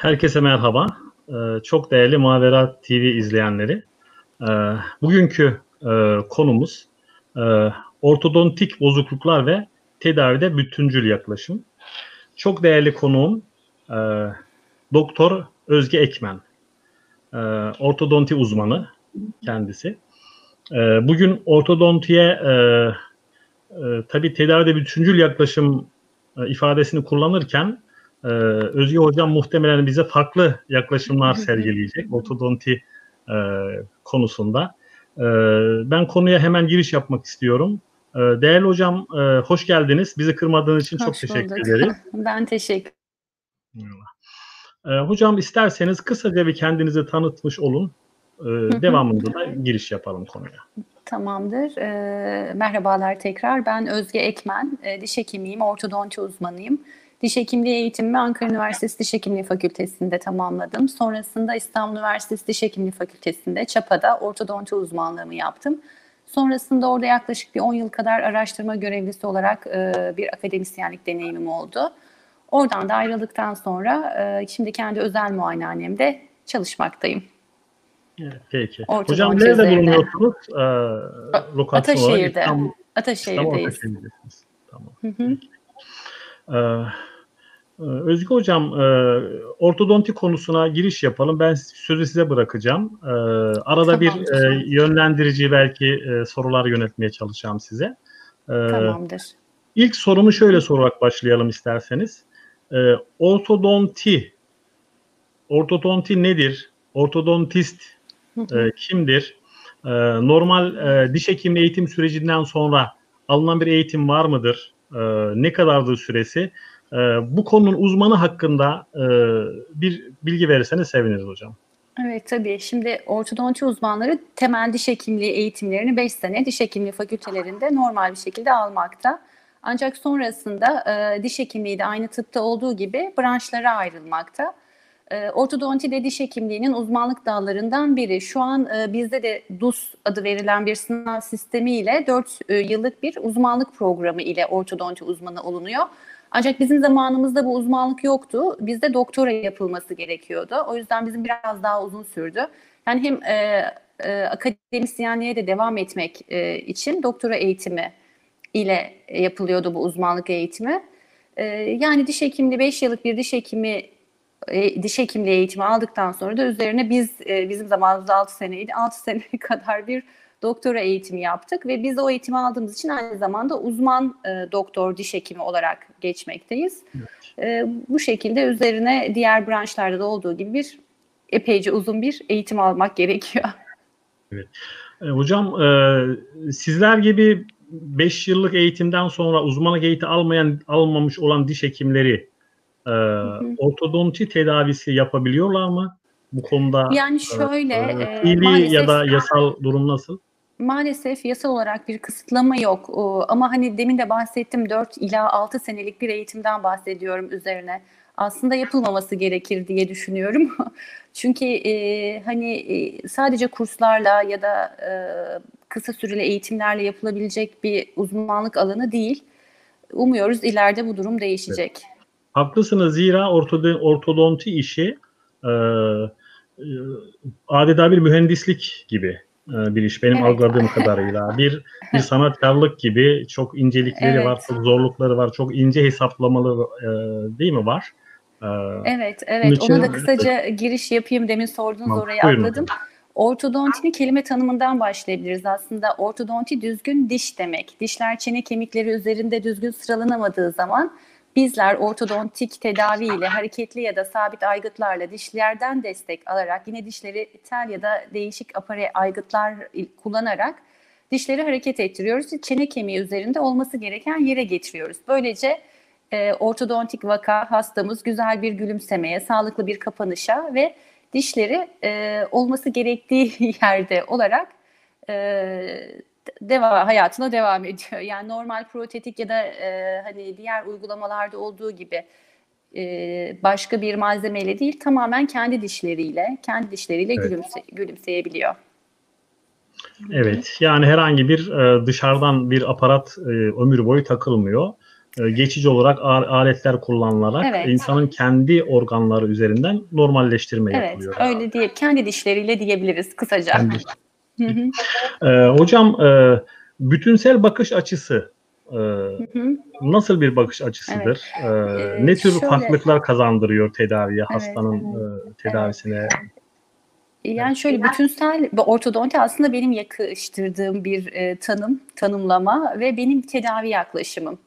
Herkese merhaba. Ee, çok değerli Mavera TV izleyenleri. Ee, bugünkü e, konumuz e, ortodontik bozukluklar ve tedavide bütüncül yaklaşım. Çok değerli konuğum e, Doktor Özge Ekmen. Ortodonti uzmanı kendisi. Bugün ortodontiye tabii tedavide bütüncül yaklaşım ifadesini kullanırken ee, Özge Hocam muhtemelen bize farklı yaklaşımlar sergileyecek ortodonti e, konusunda. E, ben konuya hemen giriş yapmak istiyorum. E, değerli hocam e, hoş geldiniz. Bizi kırmadığınız için Hoş çok teşekkür bulduk. ederim. Ben teşekkür E, hocam isterseniz kısaca bir kendinizi tanıtmış olun. E, devamında da giriş yapalım konuya. Tamamdır. Ee, merhabalar tekrar. Ben Özge Ekmen. Ee, diş hekimiyim, ortodonti uzmanıyım. Diş hekimliği eğitimimi Ankara Üniversitesi Diş Hekimliği Fakültesi'nde tamamladım. Sonrasında İstanbul Üniversitesi Diş Hekimliği Fakültesi'nde Çapa'da ortodonti uzmanlığımı yaptım. Sonrasında orada yaklaşık bir 10 yıl kadar araştırma görevlisi olarak e, bir akademisyenlik deneyimim oldu. Oradan da ayrıldıktan sonra e, şimdi kendi özel muayenehanemde çalışmaktayım. Evet, Peki. Ortodonti Hocam nerede bulunuyorsunuz? E, lokasyon olarak Ataşehir'de. İstanbul, İstanbul Ataşehir'deyiz. Ataşehir'desiniz. Tamam. Hı hı. Ee, Özgü Hocam, e, ortodonti konusuna giriş yapalım. Ben sözü size bırakacağım. Ee, arada Tamam, bir e, yönlendirici belki e, sorular yönetmeye çalışacağım size. Ee, Tamamdır. İlk sorumu şöyle sorarak başlayalım isterseniz. Ee, ortodonti, ortodonti nedir? Ortodontist kimdir? Normal diş hekimliği eğitim sürecinden sonra alınan bir eğitim var mıdır? Ne kadardır süresi? E, bu konunun uzmanı hakkında e, bir bilgi verirseniz seviniriz hocam. Evet tabii. Şimdi ortodonti uzmanları temel diş hekimliği eğitimlerini 5 sene diş hekimliği fakültelerinde normal bir şekilde almakta. Ancak sonrasında e, diş hekimliği de aynı tıpta olduğu gibi branşlara ayrılmakta. E, ortodonti de diş hekimliğinin uzmanlık dallarından biri. Şu an e, bizde de DUS adı verilen bir sınav sistemiyle 4 yıllık bir uzmanlık programı ile ortodonti uzmanı olunuyor. Ancak bizim zamanımızda bu uzmanlık yoktu. Bizde doktora yapılması gerekiyordu. O yüzden bizim biraz daha uzun sürdü. Yani hem e, e, akademisyenliğe de devam etmek e, için doktora eğitimi ile yapılıyordu bu uzmanlık eğitimi. E, yani diş hekimliği 5 yıllık bir diş hekimi e, diş hekimliği eğitimi aldıktan sonra da üzerine biz e, bizim zamanımızda 6 seneydi. 6 sene kadar bir doktora eğitimi yaptık ve biz o eğitimi aldığımız için aynı zamanda uzman e, doktor diş hekimi olarak geçmekteyiz. E, bu şekilde üzerine diğer branşlarda da olduğu gibi bir epeyce uzun bir eğitim almak gerekiyor. E, hocam e, sizler gibi 5 yıllık eğitimden sonra uzmanlık eğitimi almayan almamış olan diş hekimleri e, ortodonti tedavisi yapabiliyorlar mı? Bu konuda Yani şöyle, e, e, ya da yasal durum nasıl? Maalesef yasal olarak bir kısıtlama yok O- ama hani demin de bahsettim 4 ila 6 senelik bir eğitimden bahsediyorum üzerine. Aslında yapılmaması gerekir diye düşünüyorum. Çünkü e, hani e, sadece kurslarla ya da e, kısa süreli eğitimlerle yapılabilecek bir uzmanlık alanı değil. Umuyoruz ileride bu durum değişecek. Haklısınız zira ortodon- ortodonti işi e, e, adeta bir mühendislik gibi bir iş benim Evet. algıladığım kadarıyla. Bir bir sanatkarlık gibi çok incelikleri Evet. var, çok zorlukları var, çok ince hesaplamaları e, değil mi var? E, Evet, evet. için- Ona da kısaca giriş yapayım. Demin sorduğunuz Tamam, oraya buyurun atladım. Ortodontinin kelime tanımından başlayabiliriz. Aslında ortodonti düzgün diş demek. Dişler çene kemikleri üzerinde düzgün sıralanamadığı zaman bizler ortodontik tedavi ile hareketli ya da sabit aygıtlarla dişlerden destek alarak yine dişleri tel ya da değişik apare aygıtlar kullanarak dişleri hareket ettiriyoruz. Çene kemiği üzerinde olması gereken yere getiriyoruz. Böylece e, ortodontik vaka hastamız güzel bir gülümsemeye, sağlıklı bir kapanışa ve dişleri e, olması gerektiği yerde olarak e, devam hayatına devam ediyor. Yani normal protetik ya da e, hani diğer uygulamalarda olduğu gibi e, başka bir malzemeyle değil tamamen kendi dişleriyle, kendi dişleriyle Evet. gülümse, gülümseyebiliyor. Evet, yani herhangi bir e, dışarıdan bir aparat e, ömür boyu takılmıyor. e, geçici olarak aletler kullanılarak Evet. insanın kendi organları üzerinden normalleştirme Evet, yapılıyor. öyle diye kendi dişleriyle diyebiliriz kısaca. Kendi- Hı hı, Ee, hocam e, bütünsel bakış açısı e, hı hı. nasıl bir bakış açısıdır? Ee, Ee, ne tür şöyle- farklılıklar kazandırıyor tedaviye, Evet, hastanın e, tedavisine? Yani şöyle bütünsel ve ortodonti aslında benim yakıştırdığım bir e, tanım, tanımlama ve benim tedavi yaklaşımım.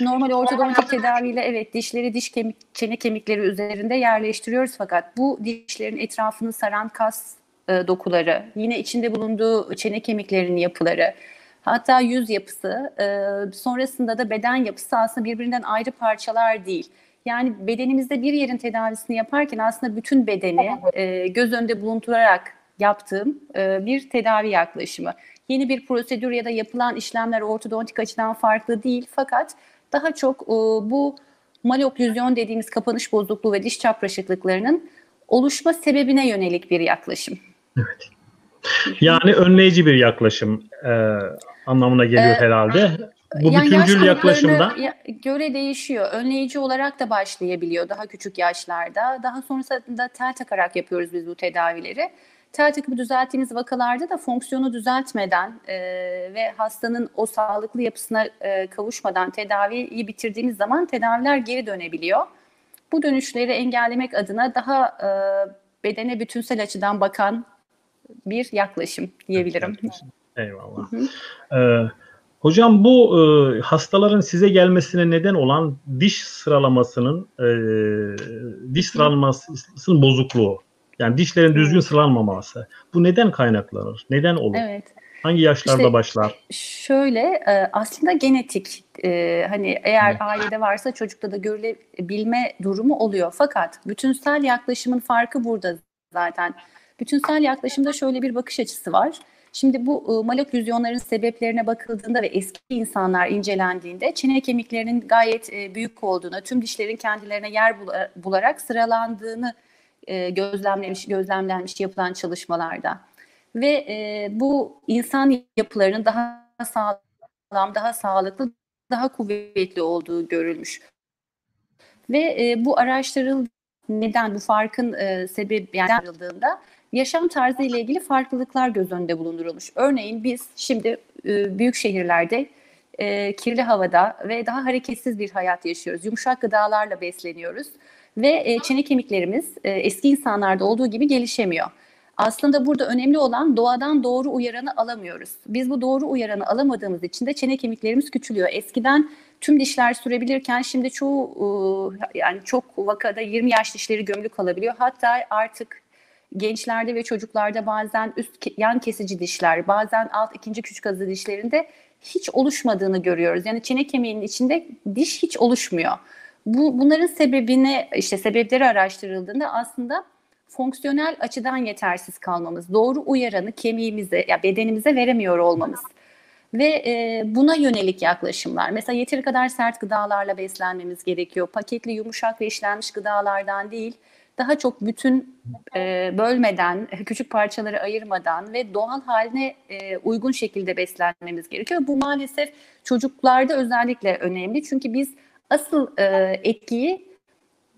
Normal ortodontik tedaviyle evet dişleri diş kemik, çene kemikleri üzerinde yerleştiriyoruz fakat bu dişlerin etrafını saran kas e, dokuları, yine içinde bulunduğu çene kemiklerinin yapıları, hatta yüz yapısı, e, sonrasında da beden yapısı aslında birbirinden ayrı parçalar değil. Yani bedenimizde bir yerin tedavisini yaparken aslında bütün bedeni e, göz önünde bulundurarak yaptığım bir tedavi yaklaşımı. Yeni bir prosedür ya da yapılan işlemler ortodontik açıdan farklı değil fakat daha çok bu maloklüzyon dediğimiz kapanış bozukluğu ve diş çapraşıklıklarının oluşma sebebine yönelik bir yaklaşım. Yani önleyici bir yaklaşım e, anlamına geliyor Ee, herhalde. Bu Yani bütüncül yaklaşımda ya- göre değişiyor. Önleyici olarak da başlayabiliyor daha küçük yaşlarda. Daha sonrasında tel takarak yapıyoruz biz bu tedavileri. Tel takıp düzelttiğimiz vakalarda da fonksiyonu düzeltmeden e, ve hastanın o sağlıklı yapısına e, kavuşmadan tedaviyi bitirdiğimiz zaman tedaviler geri dönebiliyor. Bu dönüşleri engellemek adına daha e, bedene bütünsel açıdan bakan bir yaklaşım diyebilirim. Eyvallah. Ee, hocam bu e, hastaların size gelmesine neden olan diş sıralamasının e, diş sıralamasının bozukluğu. Yani dişlerin düzgün sıralanmaması. Bu neden kaynaklanır? Neden olur? Evet. Hangi yaşlarda İşte- başlar? Şöyle e, aslında genetik e, hani eğer Evet. ailede varsa çocukta da görülebilme durumu oluyor. Fakat bütünsel yaklaşımın farkı burada zaten. Bütünsel yaklaşımda şöyle bir bakış açısı var. Şimdi bu e, maloklüzyonların sebeplerine bakıldığında ve eski insanlar incelendiğinde çene kemiklerinin gayet büyük olduğunu, tüm dişlerin kendilerine yer bula- bularak sıralandığını e, gözlemlenmiş yapılan çalışmalarda ve bu insan yapılarının daha sağlam, daha sağlıklı, daha kuvvetli olduğu görülmüş. Ve bu araştırıl neden bu farkın sebebi yani yaşam tarzı ile ilgili farklılıklar göz önünde bulundurulmuş. Örneğin biz şimdi e, büyük şehirlerde e, kirli havada ve daha hareketsiz bir hayat yaşıyoruz. Yumuşak gıdalarla besleniyoruz ve e, çene kemiklerimiz eski insanlarda olduğu gibi gelişemiyor. Aslında burada önemli olan doğadan doğru uyaranı alamıyoruz. Biz bu doğru uyaranı alamadığımız için de çene kemiklerimiz küçülüyor. Eskiden tüm dişler sürebilirken şimdi çoğu yani çok vakada 20 yaş dişleri gömülü kalabiliyor. Hatta artık gençlerde ve çocuklarda bazen üst yan kesici dişler, bazen alt ikinci küçük azı dişlerinde hiç oluşmadığını görüyoruz. Yani çene kemiğinin içinde diş hiç oluşmuyor. Bu bunların sebebine işte sebepleri araştırıldığında aslında fonksiyonel açıdan yetersiz kalmamız, doğru uyaranı kemiğimize ya bedenimize veremiyor olmamız ve e, buna yönelik yaklaşımlar. Mesela yeteri kadar sert gıdalarla beslenmemiz gerekiyor. Paketli, yumuşak ve işlenmiş gıdalardan değil, daha çok bütün e, bölmeden, küçük parçaları ayırmadan ve doğal haline e, uygun şekilde beslenmemiz gerekiyor. Bu maalesef çocuklarda özellikle önemli. Çünkü biz asıl e, etkiyi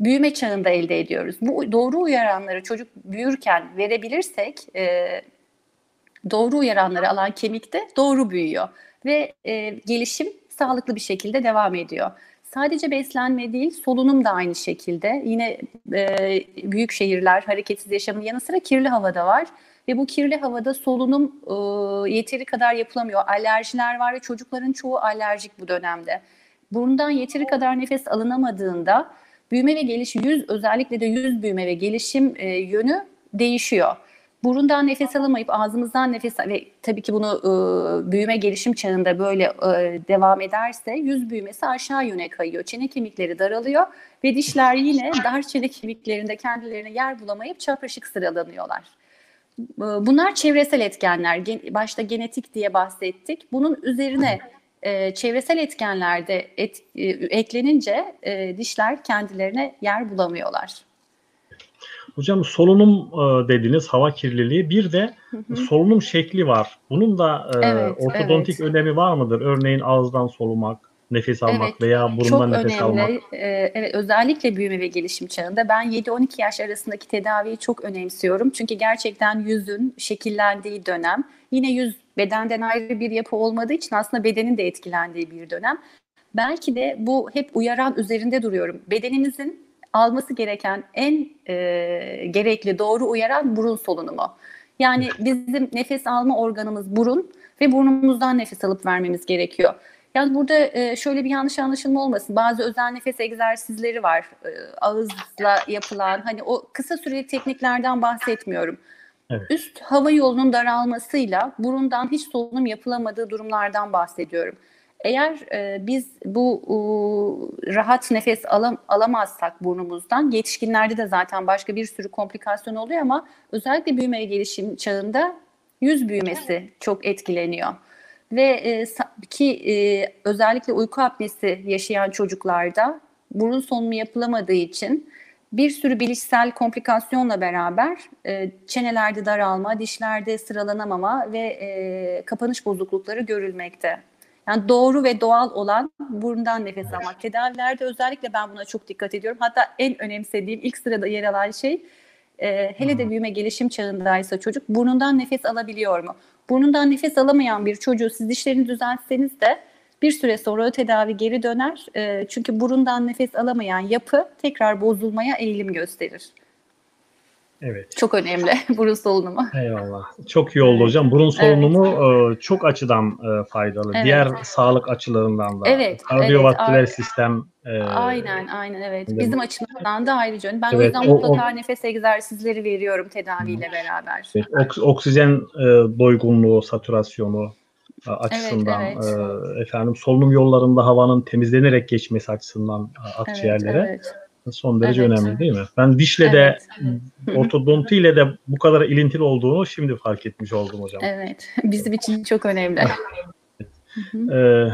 büyüme çağında elde ediyoruz. Bu doğru uyaranları çocuk büyürken verebilirsek e, doğru uyaranları alan kemikte doğru büyüyor ve e, gelişim sağlıklı bir şekilde devam ediyor. Sadece beslenme değil, solunum da aynı şekilde. Yine e, büyük şehirler, hareketsiz yaşamın yanı sıra kirli havada var. Ve bu kirli havada solunum e, yeteri kadar yapılamıyor. Alerjiler var ve çocukların çoğu alerjik bu dönemde. Burundan yeteri kadar nefes alınamadığında büyüme ve gelişim, yüz özellikle de yüz büyüme ve gelişim e, yönü değişiyor. Burundan nefes alamayıp ağzımızdan nefes ve tabii ki bunu e, büyüme gelişim çağında böyle e, devam ederse yüz büyümesi aşağı yöne kayıyor. Çene kemikleri daralıyor ve dişler yine dar çene kemiklerinde kendilerine yer bulamayıp çapraşık sıralanıyorlar. E, Bunlar çevresel etkenler. Başta genetik diye bahsettik. Bunun üzerine e, çevresel etkenlerde et, e, eklenince e, dişler kendilerine yer bulamıyorlar. Hocam solunum e, dediğiniz hava kirliliği bir de solunum şekli var. Bunun da e, Evet, ortodontik evet. önemi var mıdır? Örneğin ağızdan solumak, nefes almak Evet, veya Çok burundan nefes önemli. almak. Ee, evet, özellikle büyüme ve gelişim çağında ben 7-12 yaş arasındaki tedaviyi çok önemsiyorum. Çünkü gerçekten yüzün şekillendiği dönem. Yine yüz bedenden ayrı bir yapı olmadığı için aslında bedenin de etkilendiği bir dönem. Belki de bu hep uyaran üzerinde duruyorum. Bedenimizin alması gereken en e, gerekli doğru uyaran burun solunumu. Yani bizim nefes alma organımız burun ve burnumuzdan nefes alıp vermemiz gerekiyor. Yani burada e, şöyle bir yanlış anlaşılma olmasın. Bazı özel nefes egzersizleri var. E, ağızla yapılan hani o kısa süreli tekniklerden bahsetmiyorum. Evet. Üst hava yolunun daralmasıyla burundan hiç solunum yapılamadığı durumlardan bahsediyorum. Eğer e, biz bu e, rahat nefes alam, alamazsak burnumuzdan, yetişkinlerde de zaten başka bir sürü komplikasyon oluyor ama özellikle büyüme gelişim çağında yüz büyümesi çok etkileniyor. Ve e, ki e, özellikle uyku apnesi yaşayan çocuklarda burun solunumu yapılamadığı için bir sürü bilişsel komplikasyonla beraber e, çenelerde daralma, dişlerde sıralanamama ve e, kapanış bozuklukları görülmekte. Yani doğru ve doğal olan burundan nefes almak. Tedavilerde özellikle ben buna çok dikkat ediyorum. Hatta en önemsediğim ilk sırada yer alan şey e, hele de büyüme gelişim çağındaysa çocuk burnundan nefes alabiliyor mu? Burnundan nefes alamayan bir çocuğu siz dişlerini düzeltseniz de bir süre sonra o tedavi geri döner. E, çünkü burundan nefes alamayan yapı tekrar bozulmaya eğilim gösterir. Evet. Çok önemli burun solunumu. Eyvallah. Çok iyi oldu hocam. Burun solunumu e, çok açıdan e, faydalı. Evet. Diğer sağlık açılarından da. Evet, Kardiyovasküler evet. sistem. e, Aynen, aynen evet. Bizim açımızdan da ayrıca. Ben o Evet, yüzden o- mutlaka nefes egzersizleri veriyorum tedaviyle beraber. Evet, oks- oksijen e, doygunluğu, satürasyonu açısından, evet. e, efendim solunum yollarında havanın temizlenerek geçmesi açısından e, Evet, akciğerlere evet. Son derece Evet. önemli değil mi? Ben dişle de Evet. ortodonti ile de bu kadar ilintili olduğunu şimdi fark etmiş oldum hocam. Evet, bizim için çok önemli. Ee,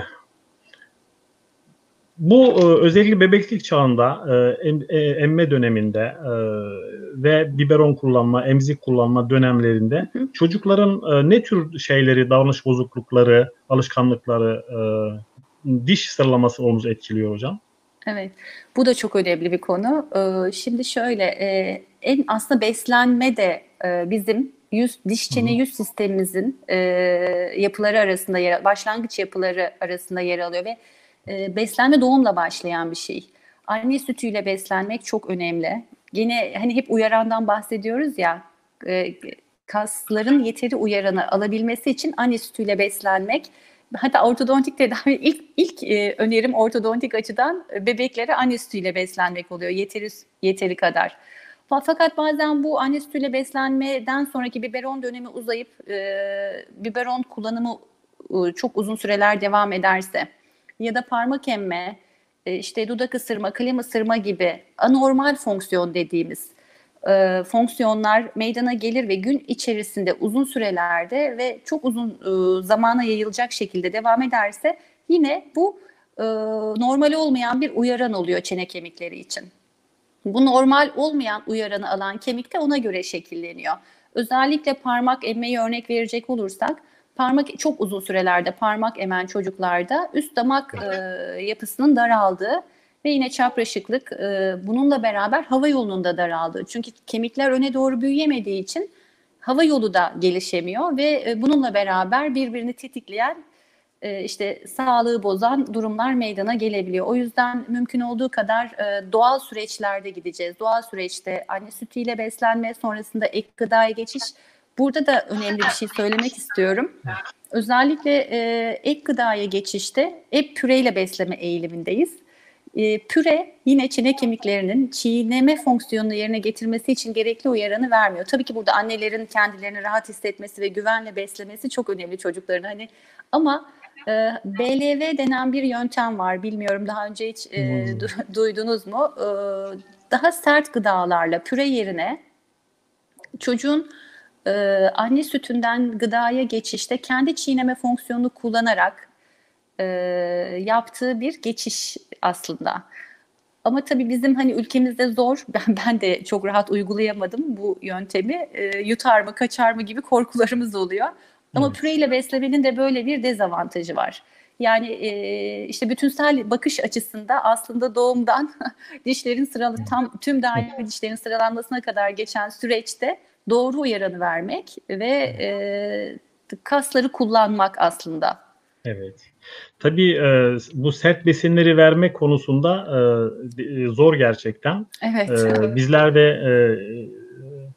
bu e, özellikle bebeklik çağında e, em- e, emme döneminde ve biberon kullanma, emzik kullanma dönemlerinde Hı hı. çocukların ne tür şeyleri, davranış bozuklukları, alışkanlıkları, diş sıralaması olumsuz etkiliyor hocam? Evet, bu da çok önemli bir konu. Ee, Şimdi şöyle, e, en aslında beslenme de e, bizim yüz, diş çene yüz sistemimizin e, yapıları arasında yer, başlangıç yapıları arasında yer alıyor ve e, beslenme doğumla başlayan bir şey. Anne sütüyle beslenmek çok önemli. Yine hani hep uyarandan bahsediyoruz ya, e, kasların yeteri uyaranı alabilmesi için anne sütüyle beslenmek Hatta ortodontik tedavi ilk ilk e, önerim ortodontik açıdan e, bebeklere anne sütüyle beslenmek oluyor yeteri yeteri kadar. Fa- Fakat bazen bu anne sütüyle beslenmeden sonraki biberon dönemi uzayıp e, biberon kullanımı e, çok uzun süreler devam ederse ya da parmak emme, e, işte dudak ısırma, kalem ısırma gibi anormal fonksiyon dediğimiz e, fonksiyonlar meydana gelir ve gün içerisinde uzun sürelerde ve çok uzun e, zamana yayılacak şekilde devam ederse yine bu e, normal olmayan bir uyaran oluyor çene kemikleri için. Bu normal olmayan uyaranı alan kemik de ona göre şekilleniyor. Özellikle parmak emmeyi örnek verecek olursak parmak çok uzun sürelerde parmak emen çocuklarda üst damak e, yapısının daraldığı ve yine çapraşıklık e, bununla beraber hava yolunun da daraldığı. Çünkü kemikler öne doğru büyüyemediği için hava yolu da gelişemiyor ve e, bununla beraber birbirini tetikleyen e, işte sağlığı bozan durumlar meydana gelebiliyor. O yüzden mümkün olduğu kadar e, doğal süreçlerde gideceğiz. Doğal süreçte anne sütüyle beslenme, sonrasında ek gıdaya geçiş. Burada da önemli bir şey söylemek istiyorum. Özellikle e, ek gıdaya geçişte hep püreyle besleme eğilimindeyiz. E, püre yine çene kemiklerinin çiğneme fonksiyonunu yerine getirmesi için gerekli uyaranı vermiyor. Tabii ki burada annelerin kendilerini rahat hissetmesi ve güvenle beslemesi çok önemli çocukların. Hani ama e, BLV denen bir yöntem var. Bilmiyorum daha önce hiç e, Hmm. du- duydunuz mu? E, daha sert gıdalarla püre yerine çocuğun e, anne sütünden gıdaya geçişte kendi çiğneme fonksiyonunu kullanarak e, yaptığı bir geçiş aslında. Ama tabii bizim hani ülkemizde zor. Ben ben de çok rahat uygulayamadım bu yöntemi. E, yutar mı, kaçar mı gibi korkularımız oluyor. Ama Evet. püreyle beslemenin de böyle bir dezavantajı var. Yani e, işte bütünsel bakış açısında aslında doğumdan dişlerin sıralı tam tüm daimi dişlerin sıralanmasına kadar geçen süreçte doğru uyaranı vermek ve e, kasları kullanmak aslında. Evet. Tabii e, bu sert besinleri verme konusunda e, zor gerçekten. Evet. E, bizler de e,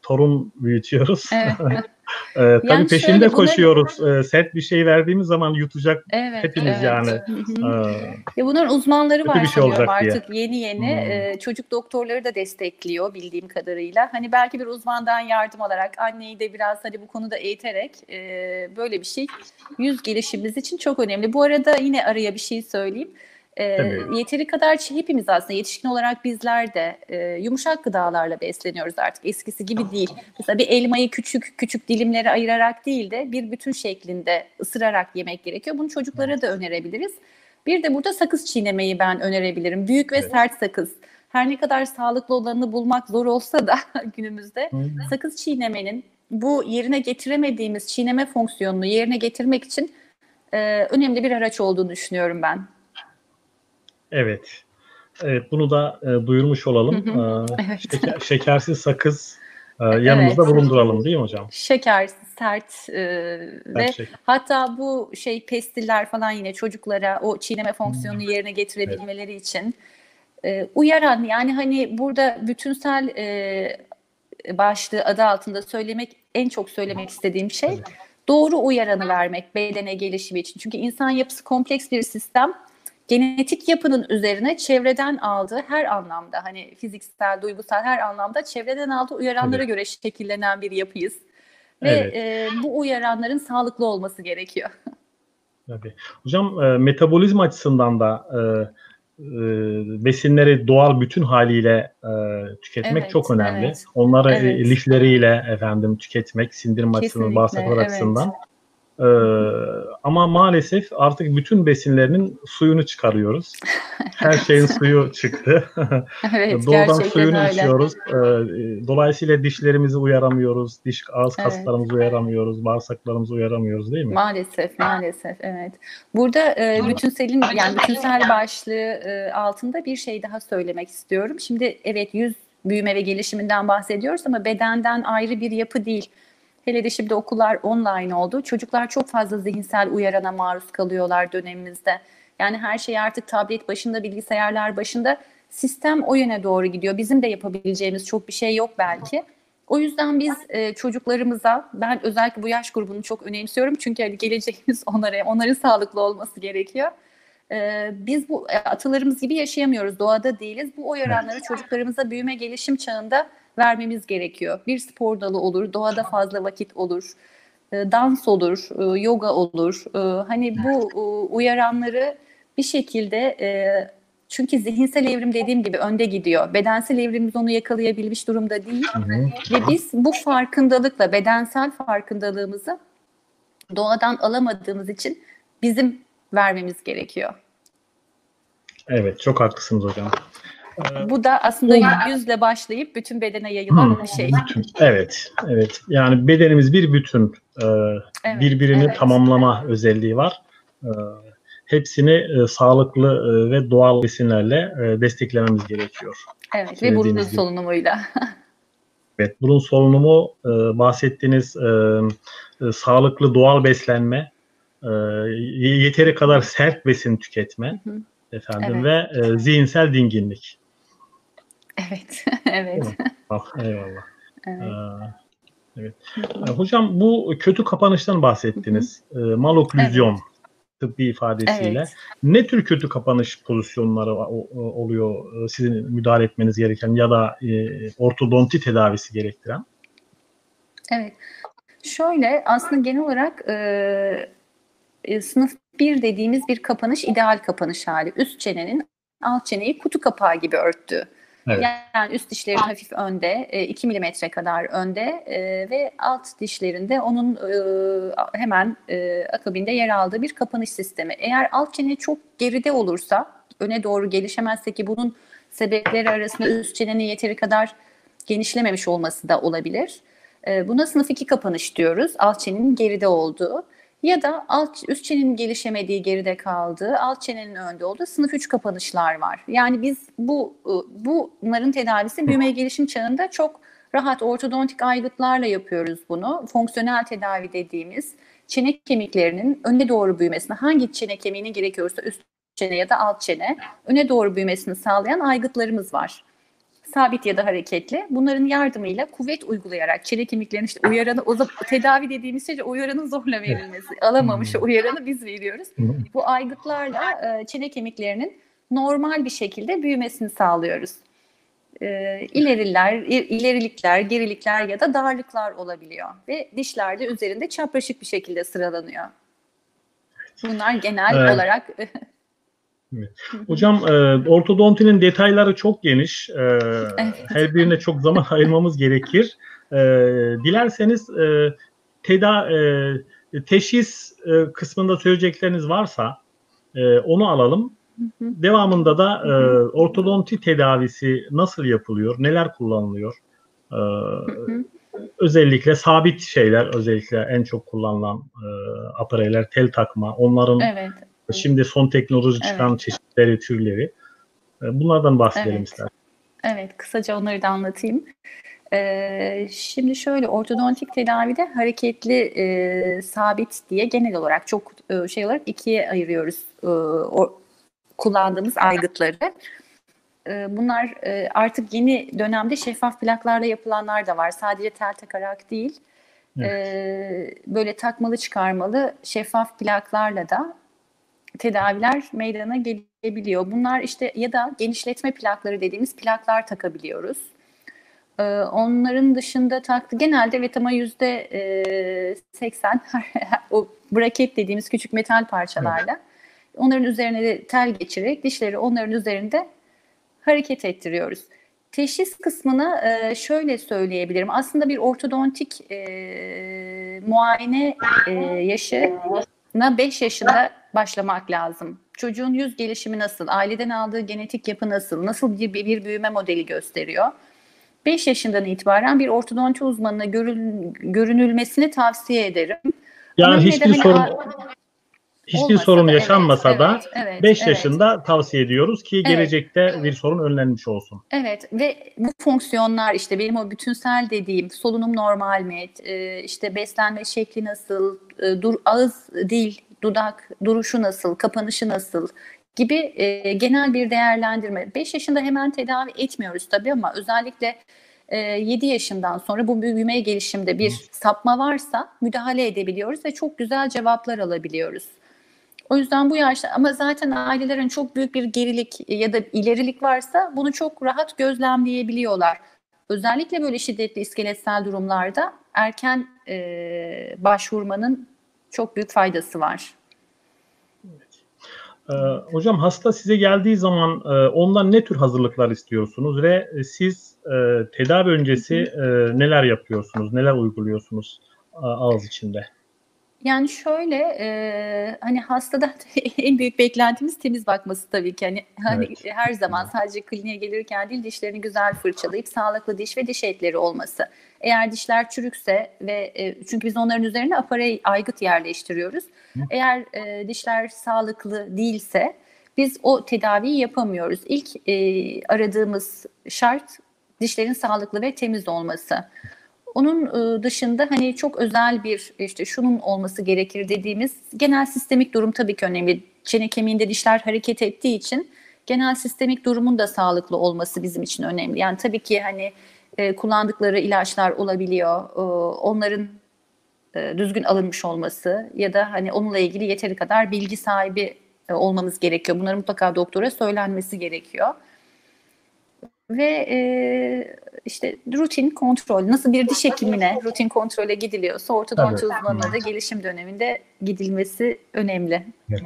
torun büyütüyoruz. Evet. Ee, tabii Yani peşinde şöyle, koşuyoruz. Ee, sert bir şey verdiğimiz zaman yutacak Evet, hepimiz evet. yani. Ee, Ya bunların uzmanları var bir şey olacak diye. artık yeni yeni Hmm. e, çocuk doktorları da destekliyor bildiğim kadarıyla. Hani belki bir uzmandan yardım alarak anneyi de biraz hani bu konuda eğiterek e, böyle bir şey yüz gelişimimiz için çok önemli. Bu arada yine araya bir şey söyleyeyim. E, Tabii. yeteri kadar hepimiz aslında yetişkin olarak bizler de e, yumuşak gıdalarla besleniyoruz artık eskisi gibi değil. Mesela bir elmayı küçük küçük dilimlere ayırarak değil de bir bütün şeklinde ısırarak yemek gerekiyor. Bunu çocuklara da önerebiliriz. Bir de burada sakız çiğnemeyi ben önerebilirim. Büyük ve Evet. sert sakız. Her ne kadar sağlıklı olanını bulmak zor olsa da günümüzde Hı. sakız çiğnemenin bu yerine getiremediğimiz çiğneme fonksiyonunu yerine getirmek için e, önemli bir araç olduğunu düşünüyorum ben. Evet. Evet bunu da e, duyurmuş olalım. Ee, Evet. şeker- şekersiz sakız e, yanımızda Evet. bulunduralım değil mi hocam? Şekersiz, sert e, ve şey. hatta bu şey pestiller falan yine çocuklara o çiğneme fonksiyonunu yerine getirebilmeleri için e, uyaran yani hani burada bütünsel e, başlığı adı altında söylemek en çok söylemek istediğim şey doğru uyaranı vermek bedene gelişimi için. Çünkü insan yapısı kompleks bir sistem. Genetik yapının üzerine çevreden aldığı her anlamda hani fiziksel, duygusal her anlamda çevreden aldığı uyaranlara Tabii. göre şekillenen bir yapıyız. Ve Evet. e, bu uyaranların sağlıklı olması gerekiyor. Tabii. Hocam e, metabolizma açısından da e, e, besinleri doğal bütün haliyle e, tüketmek Evet, çok önemli. evet. Onları Evet. lifleriyle efendim tüketmek sindirim açısından, Kesinlikle, bağırsaklar evet. açısından. E, ama maalesef artık bütün besinlerinin suyunu çıkarıyoruz. Her şeyin suyu çıktı. evet, gerçekten suyunu öyle. içiyoruz. E, e, dolayısıyla dişlerimizi uyaramıyoruz, diş ağız Evet. kaslarımızı uyaramıyoruz, bağırsaklarımızı uyaramıyoruz değil mi? Maalesef, maalesef evet. Burada e, bütünselin yani bütünsel başlığı e, altında bir şey daha söylemek istiyorum. Şimdi evet yüz büyüme ve gelişiminden bahsediyoruz ama bedenden ayrı bir yapı değil. Hele de şimdi okullar online oldu. Çocuklar çok fazla zihinsel uyarana maruz kalıyorlar dönemimizde. Yani her şey artık tablet başında, bilgisayarlar başında. Sistem o yöne doğru gidiyor. Bizim de yapabileceğimiz çok bir şey yok belki. O yüzden biz e, çocuklarımıza, ben özellikle bu yaş grubunu çok önemsiyorum. Çünkü hani geleceğimiz onlara, onların sağlıklı olması gerekiyor. E, biz bu e, atalarımız gibi yaşayamıyoruz, doğada değiliz. Bu uyaranları çocuklarımıza büyüme gelişim çağında vermemiz gerekiyor. Bir spor dalı olur, doğada fazla vakit olur, e, dans olur, e, yoga olur. E, hani bu uyaranları bir şekilde çünkü zihinsel evrim dediğim gibi önde gidiyor. Bedensel evrimimiz onu yakalayabilmiş durumda değil. Hı hı. Ve biz bu farkındalıkla, bedensel farkındalığımızı doğadan alamadığımız için bizim vermemiz gerekiyor. Evet, çok haklısınız hocam. Ee, Bu da aslında yüzle başlayıp bütün bedene yayılan bir şey. bütün- evet, evet. Yani bedenimiz bir bütün. Ee, Evet, birbirini evet. tamamlama özelliği var. Ee, hepsini e, sağlıklı e, ve doğal besinlerle e, desteklememiz gerekiyor. Evet ve burun Söylediğiniz gibi. solunumuyla. Evet, burun solunumu e, bahsettiğiniz e, e, sağlıklı doğal beslenme, e, yeteri kadar sert besin tüketme Hı hı. efendim ve e, zihinsel dinginlik. Evet, evet. Ah, eyvallah. evet. Ee, Evet. Ee, Hocam bu kötü kapanıştan bahsettiniz. Ee, Maloklüzyon tıbbi ifadesiyle. Evet. Ne tür kötü kapanış pozisyonları oluyor e, sizin müdahale etmeniz gereken ya da e, ortodonti tedavisi gerektiren? Evet. Şöyle aslında genel olarak e, e, sınıf 1 dediğimiz bir kapanış ideal kapanış hali. Üst çenenin alt çeneyi kutu kapağı gibi örttüğü. Evet. Yani üst dişlerin hafif önde, 2 milimetre kadar önde e, ve alt dişlerinde onun e, hemen e, akabinde yer aldığı bir kapanış sistemi. Eğer alt çene çok geride olursa, öne doğru gelişemezse ki bunun sebepleri arasında üst çenenin yeteri kadar genişlememiş olması da olabilir. E, Buna sınıf 2 kapanış diyoruz. Alt çenenin geride olduğu. Ya da alt üst çenenin gelişemediği, geride kaldığı, alt çenenin önde olduğu sınıf 3 kapanışlar var. Yani biz bu bunların tedavisi büyüme gelişim çağında çok rahat ortodontik aygıtlarla yapıyoruz bunu. Fonksiyonel tedavi dediğimiz çene kemiklerinin öne doğru büyümesine hangi çene kemiğine gerekiyorsa üst çene ya da alt çene öne doğru büyümesini sağlayan aygıtlarımız var. Sabit ya da hareketli. Bunların yardımıyla kuvvet uygulayarak çene kemiklerinin işte uyaranı, o zaman tedavi dediğimiz şey uyaranın zorla verilmesi. Alamamış uyaranı biz veriyoruz. Bu aygıtlarla e, çene kemiklerinin normal bir şekilde büyümesini sağlıyoruz. E, ileriler, ilerilikler, gerilikler ya da darlıklar olabiliyor ve dişler de üzerinde çapraşık bir şekilde sıralanıyor. Bunlar genel evet. olarak. Hocam e, ortodontinin detayları çok geniş. E, evet. Her birine çok zaman ayırmamız gerekir. E, dilerseniz e, teda e, teşhis e, kısmında söyleyecekleriniz varsa e, onu alalım. Devamında da e, ortodonti tedavisi nasıl yapılıyor, neler kullanılıyor? E, özellikle sabit şeyler, özellikle en çok kullanılan e, apareyler, tel takma, onların evet. Şimdi son teknoloji çıkan evet. çeşitleri, türleri. E, bunlardan bahsedelim evet. istersen. Evet, kısaca onları da anlatayım. Ee, şimdi şöyle ortodontik tedavide hareketli e, sabit diye genel olarak çok e, şey olarak ikiye ayırıyoruz e, o, kullandığımız aygıtları. E, bunlar e, artık yeni dönemde şeffaf plaklarla yapılanlar da var. Sadece tel takarak değil. Evet. E, böyle takmalı çıkarmalı şeffaf plaklarla da tedaviler meydana gelebiliyor. Bunlar işte ya da genişletme plakları dediğimiz plaklar takabiliyoruz. Ee, onların dışında taktı genelde evet ama yüzde e, seksen o braket dediğimiz küçük metal parçalarla onların üzerine de tel geçirerek dişleri onların üzerinde hareket ettiriyoruz. Teşhis kısmını e, şöyle söyleyebilirim. Aslında bir ortodontik e, muayene e, yaşına 5 yaşında başlamak lazım. Çocuğun yüz gelişimi nasıl, aileden aldığı genetik yapı nasıl, nasıl bir, bir büyüme modeli gösteriyor. 5 yaşından itibaren bir ortodonti uzmanına görün, görünülmesini tavsiye ederim. Yani Ama hiçbir hani, sorun hiçbir sorun da, yaşanmasa evet, da 5 evet, evet, yaşında evet. tavsiye ediyoruz ki gelecekte evet. bir sorun önlenmiş olsun. Evet ve bu fonksiyonlar işte benim o bütünsel dediğim solunum normal mi, e, işte beslenme şekli nasıl, e, dur ağız dil dudak duruşu nasıl, kapanışı nasıl gibi e, genel bir değerlendirme. 5 yaşında hemen tedavi etmiyoruz tabii ama özellikle e, 7 yaşından sonra bu büyümeye gelişimde bir sapma varsa müdahale edebiliyoruz ve çok güzel cevaplar alabiliyoruz. O yüzden bu yaşta ama zaten ailelerin çok büyük bir gerilik ya da ilerilik varsa bunu çok rahat gözlemleyebiliyorlar. Özellikle böyle şiddetli iskeletsel durumlarda erken e, başvurmanın çok büyük faydası var. Ee, hocam hasta size geldiği zaman e, ondan ne tür hazırlıklar istiyorsunuz ve siz e, tedavi öncesi e, neler yapıyorsunuz, neler uyguluyorsunuz ağız içinde? Yani şöyle e, hani hastada en büyük beklentimiz temiz bakması tabii ki. Hani, hani evet. her zaman sadece kliniğe gelirken değil dişlerini güzel fırçalayıp sağlıklı diş ve diş etleri olması. Eğer dişler çürükse ve e, çünkü biz onların üzerine aparey aygıt yerleştiriyoruz. Hı. Eğer e, dişler sağlıklı değilse biz o tedaviyi yapamıyoruz. İlk e, aradığımız şart dişlerin sağlıklı ve temiz olması. Onun ıı, dışında hani çok özel bir işte şunun olması gerekir dediğimiz genel sistemik durum tabii ki önemli. Çene kemiğinde dişler hareket ettiği için genel sistemik durumun da sağlıklı olması bizim için önemli. Yani tabii ki hani e, kullandıkları ilaçlar olabiliyor. E, onların e, düzgün alınmış olması ya da hani onunla ilgili yeteri kadar bilgi sahibi e, olmamız gerekiyor. Bunların mutlaka doktora söylenmesi gerekiyor ve e, işte rutin kontrol nasıl bir diş hekimine rutin kontrole gidiliyorsa ortodonti evet. uzmanına da gelişim döneminde gidilmesi önemli. Evet.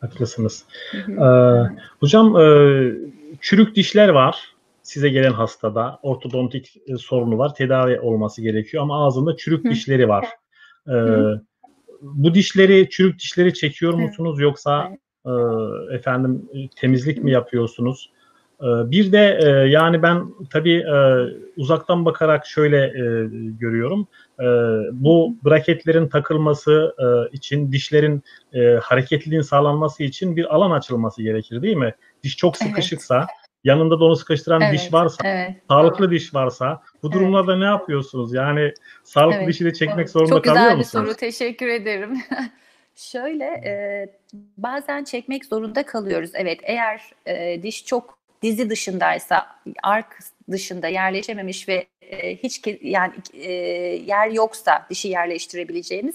Haklısınız. ee, hocam e, çürük dişler var. Size gelen hastada ortodontik e, sorunu var. Tedavi olması gerekiyor ama ağzında çürük dişleri var. Ee, bu dişleri, çürük dişleri çekiyor musunuz yoksa e, efendim temizlik mi yapıyorsunuz? Ee, bir de e, yani ben tabii e, uzaktan bakarak şöyle e, görüyorum. Bu braketlerin takılması için dişlerin hareketliliğin sağlanması için bir alan açılması gerekir değil mi? Diş çok sıkışıksa, evet. yanında da onu sıkıştıran evet, diş varsa, evet. sağlıklı diş varsa bu durumlarda evet. ne yapıyorsunuz? Yani sağlıklı evet. dişi de çekmek zorunda çok kalıyor musunuz? Çok güzel bir soru. Teşekkür ederim. Şöyle e, bazen çekmek zorunda kalıyoruz. Evet eğer e, diş çok dizi dışındaysa, ark dışında yerleşememiş ve e, hiç yani e, yer yoksa dişi yerleştirebileceğimiz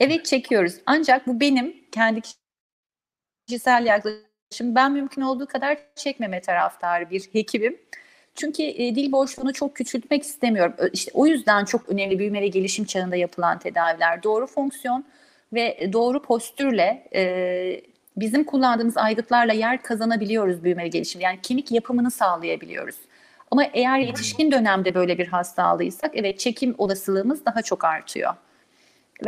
evet çekiyoruz. Ancak bu benim kendi kişisel yaklaşım. Ben mümkün olduğu kadar çekmeme taraftarı bir hekimim. Çünkü e, dil boşluğunu çok küçültmek istemiyorum. İşte o yüzden çok önemli büyüme ve gelişim çağında yapılan tedaviler. Doğru fonksiyon ve doğru postürle bizim kullandığımız aygıtlarla yer kazanabiliyoruz büyüme ve gelişim. Yani kemik yapımını sağlayabiliyoruz. Ama eğer yetişkin dönemde böyle bir hastalığıysak evet çekim olasılığımız daha çok artıyor.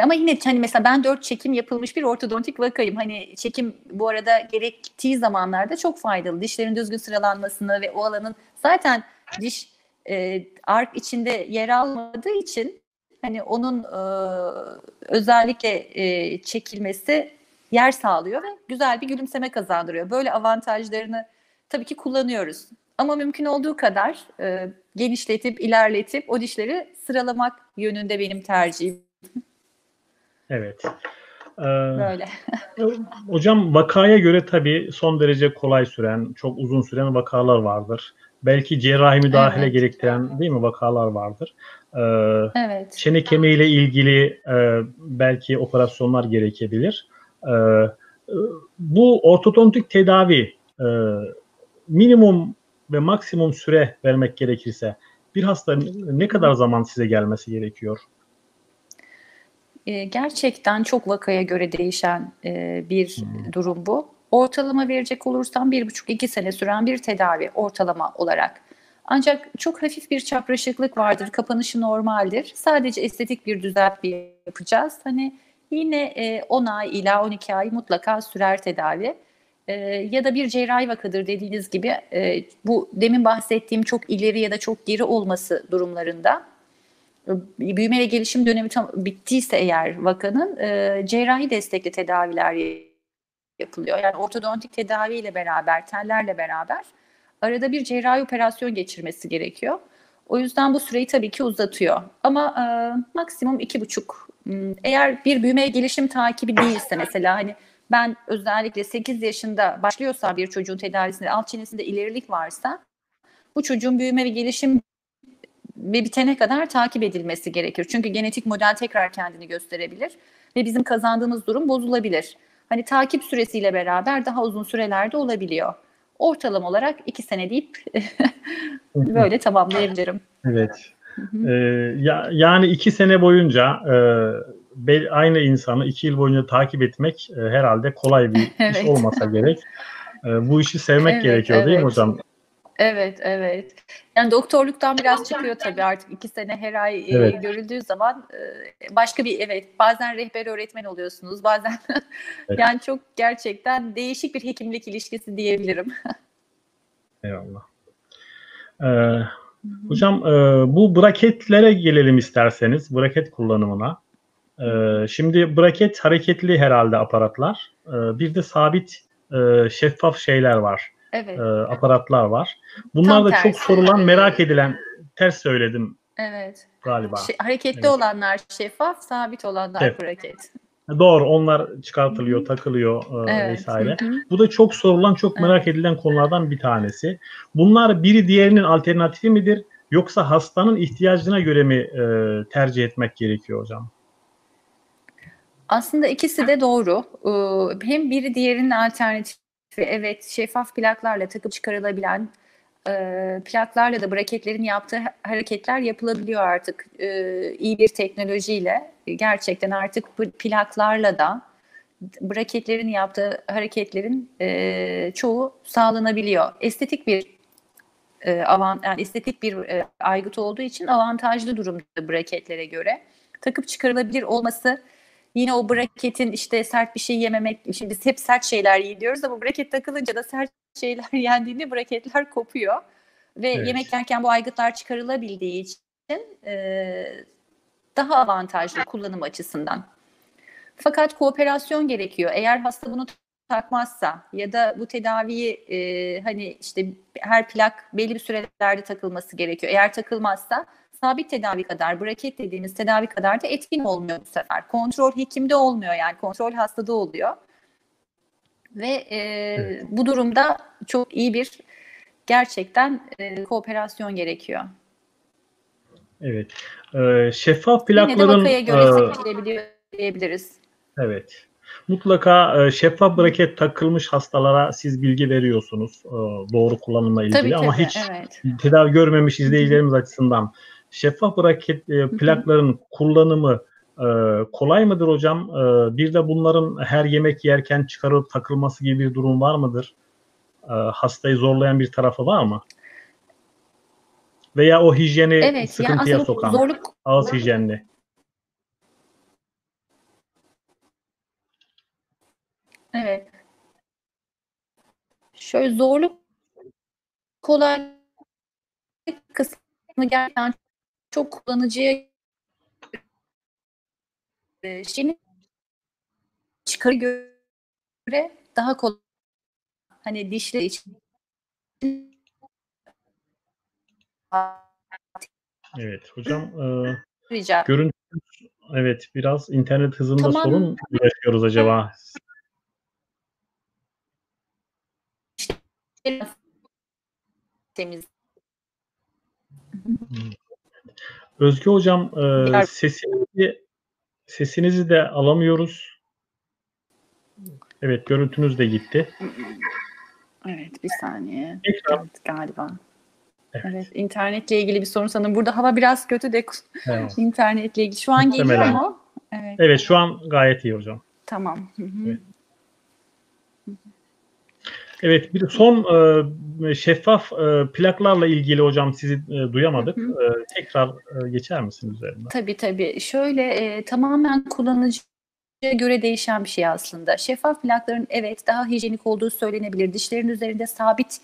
Ama yine hani mesela ben dört çekim yapılmış bir ortodontik vakayım. Hani çekim bu arada gerektiği zamanlarda çok faydalı. Dişlerin düzgün sıralanmasını ve o alanın zaten diş e, ark içinde yer almadığı için hani onun e, özellikle e, çekilmesi yer sağlıyor ve güzel bir gülümseme kazandırıyor. Böyle avantajlarını tabii ki kullanıyoruz. Ama mümkün olduğu kadar e, genişletip, ilerletip o dişleri sıralamak yönünde benim tercihim. Evet. Ee, Böyle. hocam vakaya göre tabii son derece kolay süren, çok uzun süren vakalar vardır. Belki cerrahi müdahale evet. gerektiren değil mi vakalar vardır. Ee, evet. Çene kemiğiyle ilgili e, belki operasyonlar gerekebilir. Ee, bu ortodontik tedavi e, minimum ve maksimum süre vermek gerekirse bir hasta ne kadar zaman size gelmesi gerekiyor? Ee, gerçekten çok vakaya göre değişen e, bir hmm. durum bu. Ortalama verecek olursam bir buçuk iki sene süren bir tedavi ortalama olarak. Ancak çok hafif bir çapraşıklık vardır, kapanışı normaldir. Sadece estetik bir düzeltme yapacağız. Hani Yine e, 10 ay ila 12 ay mutlaka sürer tedavi. E, ya da bir cerrahi vakadır dediğiniz gibi e, bu demin bahsettiğim çok ileri ya da çok geri olması durumlarında e, büyüme ve gelişim dönemi tam bittiyse eğer vakanın e, cerrahi destekli tedaviler yapılıyor. Yani ortodontik tedaviyle beraber, tellerle beraber arada bir cerrahi operasyon geçirmesi gerekiyor. O yüzden bu süreyi tabii ki uzatıyor. Ama e, maksimum iki buçuk. Hmm, eğer bir büyüme gelişim takibi değilse mesela hani ben özellikle 8 yaşında başlıyorsa bir çocuğun tedavisinde alt çenesinde ilerilik varsa bu çocuğun büyüme ve gelişim ve bitene kadar takip edilmesi gerekir. Çünkü genetik model tekrar kendini gösterebilir ve bizim kazandığımız durum bozulabilir. Hani takip süresiyle beraber daha uzun sürelerde olabiliyor ortalama olarak iki sene deyip böyle tamamlayabilirim. Evet. Ee, ya, yani iki sene boyunca e, aynı insanı iki yıl boyunca takip etmek e, herhalde kolay bir evet. iş olmasa gerek. E, bu işi sevmek evet, gerekiyor evet. değil mi hocam? Evet, evet. Yani doktorluktan biraz çıkıyor tabii artık iki sene her ay evet. e, görüldüğü zaman e, başka bir evet bazen rehber öğretmen oluyorsunuz bazen evet. yani çok gerçekten değişik bir hekimlik ilişkisi diyebilirim. Eyvallah. Ee, hocam e, bu braketlere gelelim isterseniz braket kullanımına. Ee, şimdi braket hareketli herhalde aparatlar. Ee, bir de sabit e, şeffaf şeyler var evet. e, aparatlar var. Bunlar Tam da tersi. çok sorulan, merak edilen, ters söyledim Evet. galiba. Şey, hareketli evet. olanlar şeffaf, sabit olanlar evet. braket. Doğru onlar çıkartılıyor, takılıyor e, evet. vesaire. Hı-hı. Bu da çok sorulan, çok merak evet. edilen konulardan bir tanesi. Bunlar biri diğerinin alternatifi midir? Yoksa hastanın ihtiyacına göre mi e, tercih etmek gerekiyor hocam? Aslında ikisi de doğru. Hem biri diğerinin alternatifi evet şeffaf plaklarla takıp çıkarılabilen e, plaklarla da braketlerin yaptığı hareketler yapılabiliyor artık e, iyi bir teknolojiyle. Gerçekten artık plaklarla da braketlerin yaptığı hareketlerin e, çoğu sağlanabiliyor. Estetik bir e, avant, yani estetik bir e, aygıt olduğu için avantajlı durumda braketlere göre. Takıp çıkarılabilir olması Yine o braketin işte sert bir şey yememek, şimdi biz hep sert şeyler yiyoruz ama braket takılınca da sert şeyler yendiğinde braketler kopuyor. Ve Evet. yemek yerken bu aygıtlar çıkarılabildiği için e, daha avantajlı kullanım açısından. Fakat kooperasyon gerekiyor. Eğer hasta bunu takmazsa ya da bu tedaviyi e, hani işte her plak belli bir sürelerde takılması gerekiyor. Eğer takılmazsa sabit tedavi kadar, braket dediğimiz tedavi kadar da etkin olmuyor bu sefer. Kontrol hekimde olmuyor yani kontrol hastada oluyor. Ve e, Evet. bu durumda çok iyi bir gerçekten e, kooperasyon gerekiyor. Evet. Ee, şeffaf Yine de plakların vakaya göre seçilebiliyor diyebiliriz. evet. Mutlaka e, şeffaf braket takılmış hastalara siz bilgi veriyorsunuz e, doğru kullanımla ilgili Tabii ama tabii, hiç evet. tedavi görmemiş izleyicilerimiz açısından şeffaf braket e, plakların kullanımı e, kolay mıdır hocam? E, bir de bunların her yemek yerken çıkarılıp takılması gibi bir durum var mıdır? E, hastayı zorlayan bir tarafı var mı? Veya o hijyeni Evet, yani sıkıntıya bu sokan, zorluk ağız hijyenini. Evet. Şöyle zorluk kolay kısmı gerçekten çok kullanıcıya şimdi çıkarı göre daha kolay. Hani dişleri için Evet hocam e, rica. görüntü evet biraz internet hızında Tamam. sorun yaşıyoruz acaba? temiz. Özge hocam e, sesinizi sesinizi de alamıyoruz. Evet görüntünüz de gitti. Evet bir saniye. Evet, galiba. Evet. Evet internetle ilgili bir sorun sanırım. Burada hava biraz kötü de evet. internetle ilgili. Şu an geliyor Muhtemelen. mu? Evet. Evet şu an gayet iyi hocam. Tamam. Hı hı. Evet. Evet bir son e, şeffaf e, plaklarla ilgili hocam sizi e, duyamadık. Hı E, tekrar e, geçer misiniz üzerinden? Tabii tabii. Şöyle e, tamamen kullanıcıya göre değişen bir şey aslında. Şeffaf plakların evet daha hijyenik olduğu söylenebilir. Dişlerin üzerinde sabit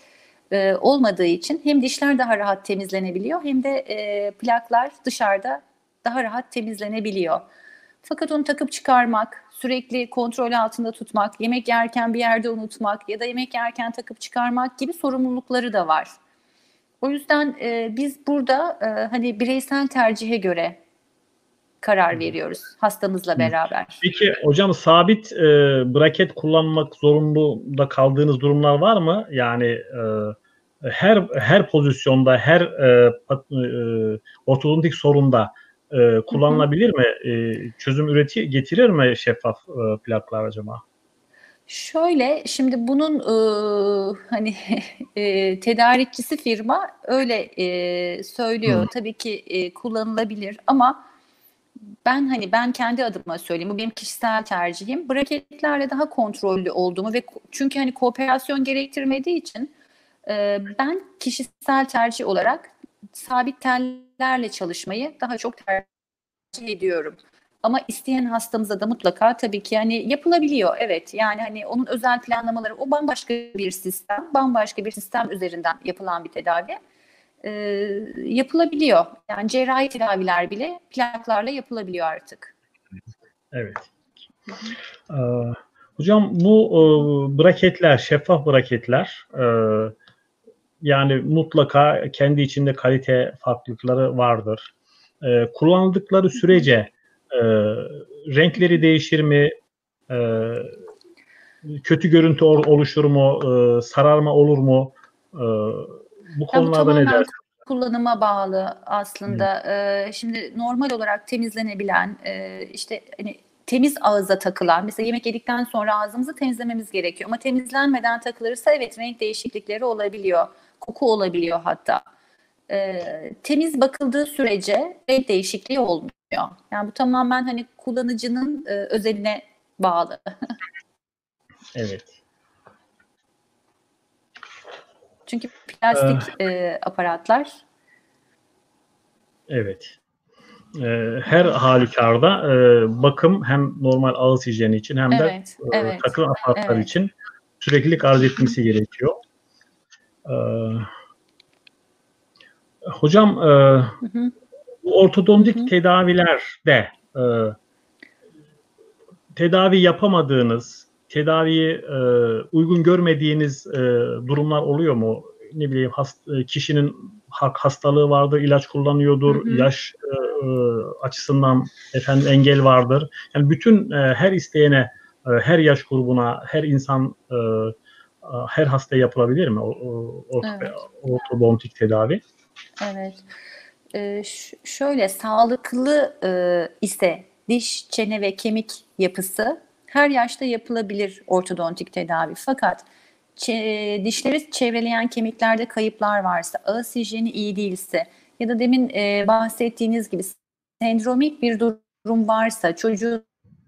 e, olmadığı için hem dişler daha rahat temizlenebiliyor hem de e, plaklar dışarıda daha rahat temizlenebiliyor. Fakat onu takıp çıkarmak, sürekli kontrol altında tutmak, yemek yerken bir yerde unutmak ya da yemek yerken takıp çıkarmak gibi sorumlulukları da var. O yüzden e, biz burada e, hani bireysel tercihe göre karar veriyoruz hastamızla beraber. Peki hocam sabit e, braket kullanmak zorunda kaldığınız durumlar var mı? Yani e, her her pozisyonda, her e, pat- e, ortodontik sorunda e, kullanılabilir mi? E, çözüm üreti getirir mi şeffaf e, plaklar acaba? Şöyle şimdi bunun e, hani e, tedarikçisi firma öyle e, söylüyor. Hı. Tabii ki e, kullanılabilir ama ben hani ben kendi adıma söyleyeyim. Bu benim kişisel tercihim. Braketlerle daha kontrollü olduğumu ve çünkü hani kooperasyon gerektirmediği için e, ben kişisel tercih olarak sabit tellerle çalışmayı daha çok tercih ediyorum. Ama isteyen hastamıza da mutlaka tabii ki yani yapılabiliyor. Evet yani hani onun özel planlamaları o bambaşka bir sistem, bambaşka bir sistem üzerinden yapılan bir tedavi. Ee, yapılabiliyor. Yani cerrahi tedaviler bile plaklarla yapılabiliyor artık. Evet. Ee, hocam bu e, braketler, şeffaf braketler e, yani mutlaka kendi içinde kalite farklılıkları vardır. E, kullanıldıkları sürece e, renkleri değişir mi? E, kötü görüntü ol- oluşur mu? E, sararma olur mu? E, bu konularda ne dersiniz? kullanıma bağlı aslında. Ee, şimdi normal olarak temizlenebilen, e, işte hani temiz ağza takılan, mesela yemek yedikten sonra ağzımızı temizlememiz gerekiyor. Ama temizlenmeden takılırsa evet renk değişiklikleri olabiliyor, koku olabiliyor hatta. Ee, temiz bakıldığı sürece renk değişikliği olmuyor. Yani bu tamamen hani kullanıcının e, özeline bağlı. Evet. Çünkü plastik e, aparatlar Evet. e, her halükarda e, bakım hem normal ağız hijyeni için hem de Evet, e, evet, takım aparatlar evet. için süreklilik arz etmesi gerekiyor. E, hocam e, Hı hı. bu ortodontik Hı hı. tedavilerde e, tedavi yapamadığınız, tedaviyi e, uygun görmediğiniz e, durumlar oluyor mu? Ne bileyim hast, e, kişinin hastalığı vardır, ilaç kullanıyordur, Hı hı. yaş e, e, açısından efendim engel vardır. Yani bütün e, her isteyene, e, her yaş grubuna, her insan e, her hasta yapılabilir mi o, Evet. ortodontik tedavi? Evet. Ee, şöyle sağlıklı e, ise diş, çene ve kemik yapısı her yaşta yapılabilir ortodontik tedavi. Fakat dişleri çevreleyen kemiklerde kayıplar varsa, ağız hijyeni iyi değilse ya da demin e, bahsettiğiniz gibi sendromik bir durum varsa çocuğun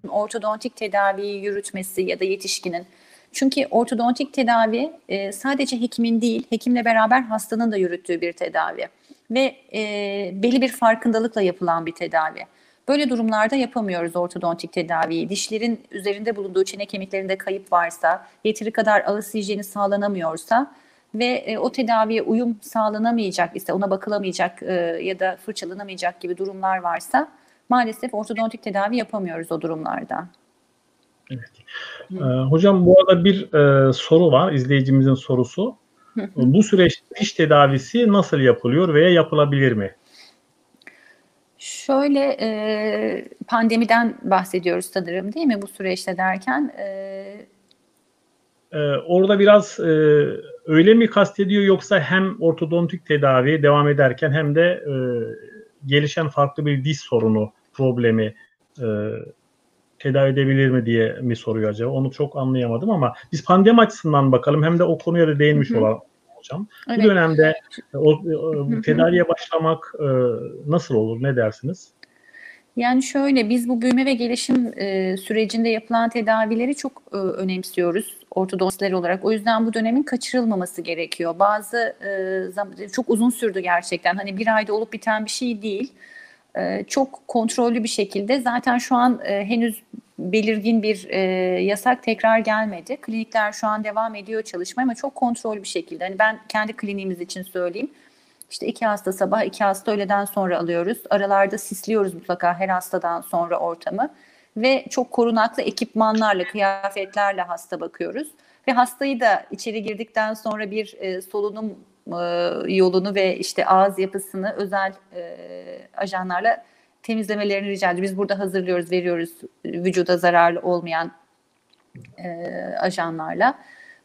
ortodontik tedaviyi yürütmesi ya da yetişkinin çünkü ortodontik tedavi e, sadece hekimin değil, hekimle beraber hastanın da yürüttüğü bir tedavi ve e, belli bir farkındalıkla yapılan bir tedavi. Böyle durumlarda yapamıyoruz ortodontik tedaviyi. Dişlerin üzerinde bulunduğu çene kemiklerinde kayıp varsa, yeteri kadar ağız hijyeni sağlanamıyorsa ve e, o tedaviye uyum sağlanamayacak ise, ona bakılamayacak e, ya da fırçalanamayacak gibi durumlar varsa maalesef ortodontik tedavi yapamıyoruz o durumlarda. Evet. Ee, hocam bu arada bir e, soru var, izleyicimizin sorusu. Bu süreçte diş tedavisi nasıl yapılıyor veya yapılabilir mi? Şöyle e, pandemiden bahsediyoruz sanırım değil mi bu süreçte derken? E, Ee, orada biraz e, öyle mi kastediyor yoksa hem ortodontik tedavi devam ederken hem de e, gelişen farklı bir diş sorunu, problemi e, tedavi edebilir mi diye mi soruyor acaba? Onu çok anlayamadım ama biz pandemi açısından bakalım hem de o konuya da değinmiş Hı hı. olalım hocam. Bu evet. dönemde o, o- Hı hı. tedaviye başlamak e, nasıl olur? Ne dersiniz? Yani şöyle biz bu büyüme ve gelişim e, sürecinde yapılan tedavileri çok e, önemsiyoruz ortodontistler olarak. O yüzden bu dönemin kaçırılmaması gerekiyor. Bazı e, çok uzun sürdü gerçekten. Hani bir ayda olup biten bir şey değil. E, çok kontrollü bir şekilde zaten şu an e, henüz belirgin bir e, yasak tekrar gelmedi. Klinikler şu an devam ediyor çalışmaya ama çok kontrollü bir şekilde. Hani ben kendi kliniğimiz için söyleyeyim. İşte iki hasta sabah, iki hasta öğleden sonra alıyoruz. Aralarda sisliyoruz mutlaka her hastadan sonra ortamı. Ve çok korunaklı ekipmanlarla, kıyafetlerle hasta bakıyoruz. Ve hastayı da içeri girdikten sonra bir e, solunum yolunu ve işte ağız yapısını özel e, ajanlarla temizlemelerini rica ediyoruz. Biz burada hazırlıyoruz, veriyoruz e, vücuda zararlı olmayan e, ajanlarla.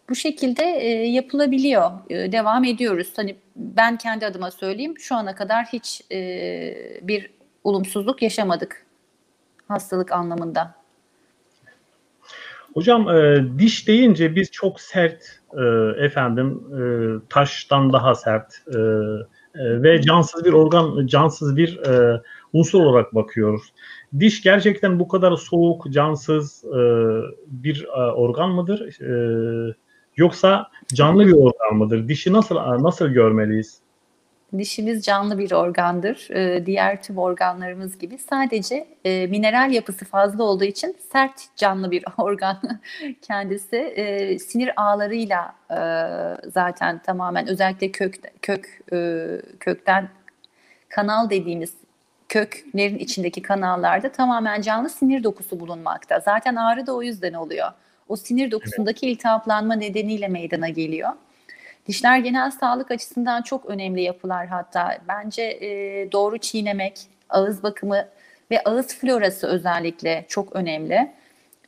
Bu şekilde e, yapılabiliyor. E, devam ediyoruz. Hani ben kendi adıma söyleyeyim. Şu ana kadar hiç e, bir olumsuzluk yaşamadık hastalık anlamında. Hocam e, diş deyince biz çok sert e, efendim e, taştan daha sert e, e, ve cansız bir organ, cansız bir e, unsur olarak bakıyoruz. Diş gerçekten bu kadar soğuk, cansız e, bir e, organ mıdır? E, yoksa canlı bir organ mıdır? Dişi nasıl nasıl görmeliyiz? Dişimiz canlı bir organdır. Ee, diğer tüm organlarımız gibi sadece e, mineral yapısı fazla olduğu için sert canlı bir organ kendisi. E, sinir ağlarıyla e, zaten tamamen özellikle kök kök e, kökten kanal dediğimiz köklerin içindeki kanallarda tamamen canlı sinir dokusu bulunmakta. Zaten ağrı da o yüzden oluyor. O sinir dokusundaki iltihaplanma nedeniyle meydana geliyor. Dişler genel sağlık açısından çok önemli yapılar hatta. Bence e, doğru çiğnemek, ağız bakımı ve ağız florası özellikle çok önemli.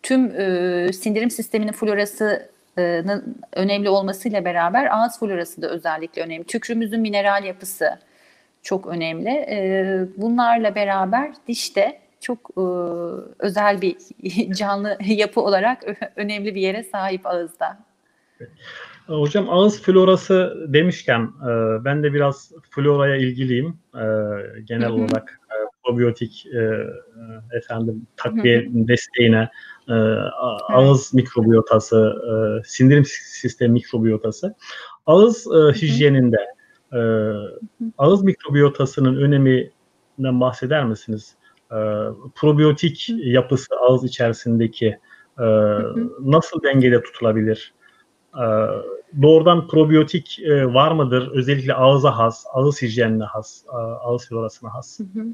Tüm e, sindirim sisteminin florasının önemli olmasıyla beraber ağız florası da özellikle önemli. Tükrümüzün mineral yapısı çok önemli. E, bunlarla beraber dişte çok e, özel bir canlı yapı olarak önemli bir yere sahip ağızda. Hocam ağız florası demişken e, ben de biraz floraya ilgiliyim. E, genel Hı hı. olarak e, probiyotik e, e, efendim takviye desteğine e, ağız mikrobiyotası, e, sindirim sistemi mikrobiyotası. Ağız e, hijyeninde e, ağız mikrobiyotasının önemi dengesinden bahseder misiniz? E, probiyotik yapısı ağız içerisindeki e, nasıl dengede tutulabilir? E, doğrudan probiyotik e, var mıdır? Özellikle ağıza has, ağız hijyenine has, e, ağız florasına has. Hı hı.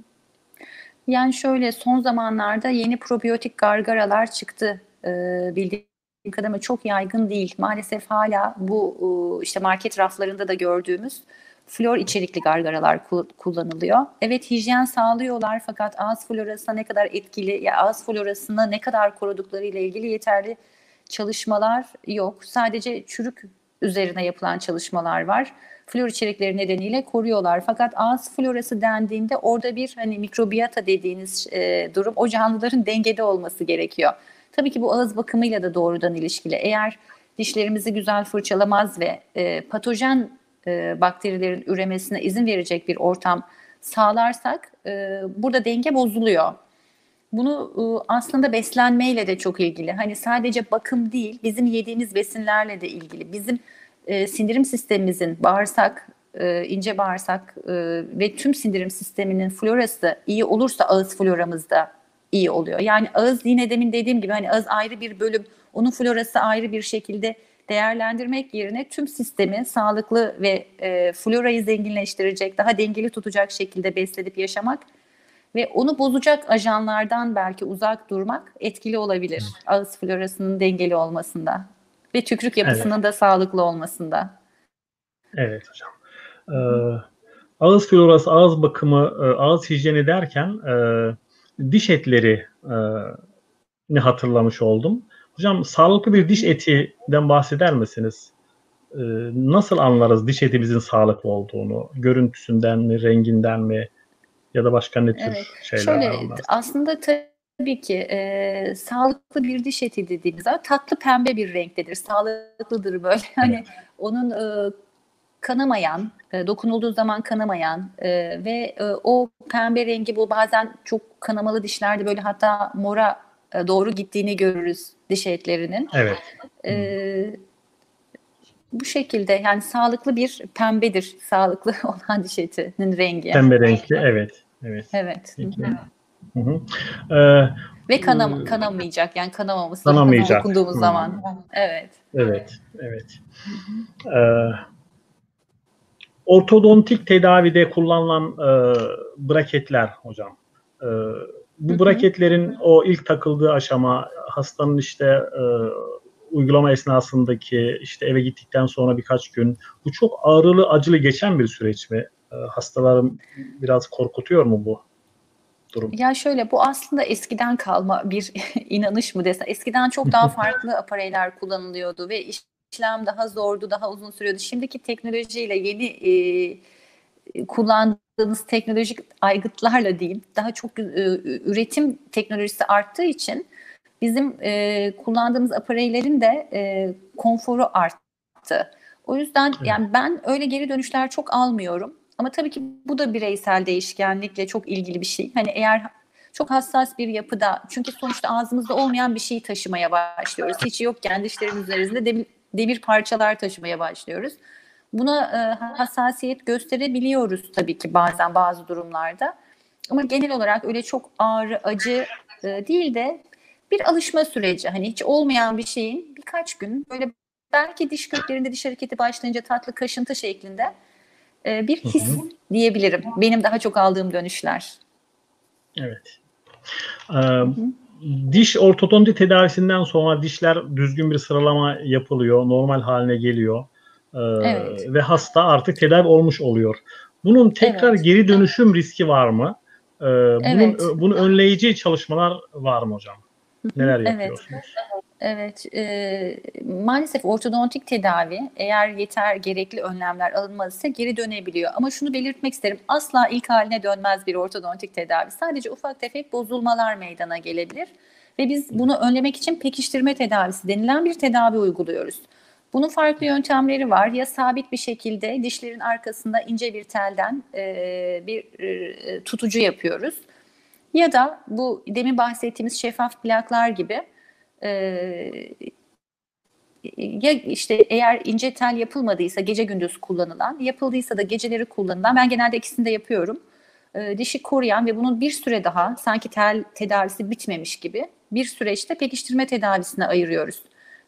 Yani şöyle son zamanlarda yeni probiyotik gargaralar çıktı. Ee, bildiğim kadarıyla çok yaygın değil. Maalesef hala bu işte market raflarında da gördüğümüz flor içerikli gargaralar kullanılıyor. Evet hijyen sağlıyorlar fakat ağız florasına ne kadar etkili ya ağız florasını ne kadar korudukları ile ilgili yeterli çalışmalar yok. Sadece çürük üzerine yapılan çalışmalar var. Flor içerikleri nedeniyle koruyorlar. Fakat ağız florası dendiğinde orada bir hani mikrobiyata dediğiniz e, durum o canlıların dengede olması gerekiyor. Tabii ki bu ağız bakımıyla da doğrudan ilişkili. Eğer dişlerimizi güzel fırçalamaz ve e, patojen e, bakterilerin üremesine izin verecek bir ortam sağlarsak e, burada denge bozuluyor. Bunu e, aslında beslenmeyle de çok ilgili. Hani sadece bakım değil, bizim yediğimiz besinlerle de ilgili. Bizim e, sindirim sistemimizin bağırsak, e, ince bağırsak e, ve tüm sindirim sisteminin florası iyi olursa ağız floramız da iyi oluyor. Yani ağız yine demin dediğim gibi hani ağız ayrı bir bölüm, onun florası ayrı bir şekilde değerlendirmek yerine tüm sistemi sağlıklı ve e, florayı zenginleştirecek, daha dengeli tutacak şekilde besledip yaşamak ve onu bozacak ajanlardan belki uzak durmak etkili olabilir. Evet. Ağız florasının dengeli olmasında ve tükürük yapısının evet. da sağlıklı olmasında. Evet hocam. Ee, ağız florası, ağız bakımı, e, ağız hijyeni derken e, diş etleri e, ne hatırlamış oldum. Hocam sağlıklı bir diş etinden bahseder misiniz? Ee, nasıl anlarız diş etimizin sağlıklı olduğunu? Görüntüsünden mi, renginden mi ya da başka ne tür evet. şeyler Şöyle, anlarsın? Aslında tabii ki e, sağlıklı bir diş eti dediğimiz zaman tatlı pembe bir renktedir. Sağlıklıdır böyle. Hani evet. onun e, kanamayan, e, dokunulduğu zaman kanamayan e, ve e, o pembe rengi bu bazen çok kanamalı dişlerde böyle hatta mora e, doğru gittiğini görürüz diş etlerinin. Evet. E, bu şekilde yani sağlıklı bir pembedir sağlıklı olan diş etinin rengi. Pembe renkli evet. Evet. Evet. Hı hı. Ee, Ve kanam kanamayacak yani kanamaması kanamayacak. okunduğumuz hı. zaman. Evet. Evet. Evet. Ee, ortodontik tedavide kullanılan e, braketler hocam. E, bu braketlerin o ilk takıldığı aşama hastanın işte e, uygulama esnasındaki işte eve gittikten sonra birkaç gün bu çok ağrılı acılı geçen bir süreç mi? E, hastalarım biraz korkutuyor mu bu durum? Ya şöyle bu aslında eskiden kalma bir inanış mı desem. Eskiden çok daha farklı apareyler kullanılıyordu ve işlem daha zordu, daha uzun sürüyordu. Şimdiki teknolojiyle yeni e, kullandığımız teknolojik aygıtlarla diyeyim daha çok e, üretim teknolojisi arttığı için bizim e, kullandığımız apareylerin de e, konforu arttı. O yüzden evet. yani ben öyle geri dönüşler çok almıyorum. Ama tabii ki bu da bireysel değişkenlikle çok ilgili bir şey. Hani eğer çok hassas bir yapıda çünkü sonuçta ağzımızda olmayan bir şeyi taşımaya başlıyoruz. Hiç yokken dişlerin üzerinde demir, demir parçalar taşımaya başlıyoruz. Buna e, hassasiyet gösterebiliyoruz tabii ki bazen bazı durumlarda. Ama genel olarak öyle çok ağrı, acı e, değil de bir alışma süreci. Hani hiç olmayan bir şeyin birkaç gün böyle belki diş köklerinde diş hareketi başlayınca tatlı kaşıntı şeklinde e, bir his hı hı. diyebilirim. Benim daha çok aldığım dönüşler. Evet. Ee, diş ortodonti tedavisinden sonra dişler düzgün bir sıralama yapılıyor, normal haline geliyor ee, evet. ve hasta artık tedavi olmuş oluyor. Bunun tekrar evet. geri dönüşüm riski var mı? Ee, bunun evet. bunu önleyici çalışmalar var mı hocam? Neler yapıyorsunuz? Evet, evet e, maalesef ortodontik tedavi eğer yeter gerekli önlemler alınmazsa geri dönebiliyor. Ama şunu belirtmek isterim, asla ilk haline dönmez bir ortodontik tedavi. Sadece ufak tefek bozulmalar meydana gelebilir. Ve biz bunu önlemek için pekiştirme tedavisi denilen bir tedavi uyguluyoruz. Bunun farklı yöntemleri var. Ya sabit bir şekilde dişlerin arkasında ince bir telden e, bir e, tutucu yapıyoruz ya da bu demin bahsettiğimiz şeffaf plaklar gibi e, ya işte eğer ince tel yapılmadıysa gece gündüz kullanılan, yapıldıysa da geceleri kullanılan, ben genelde ikisini de yapıyorum. e, dişi koruyan ve bunun bir süre daha sanki tel tedavisi bitmemiş gibi bir süreçte pekiştirme tedavisine ayırıyoruz.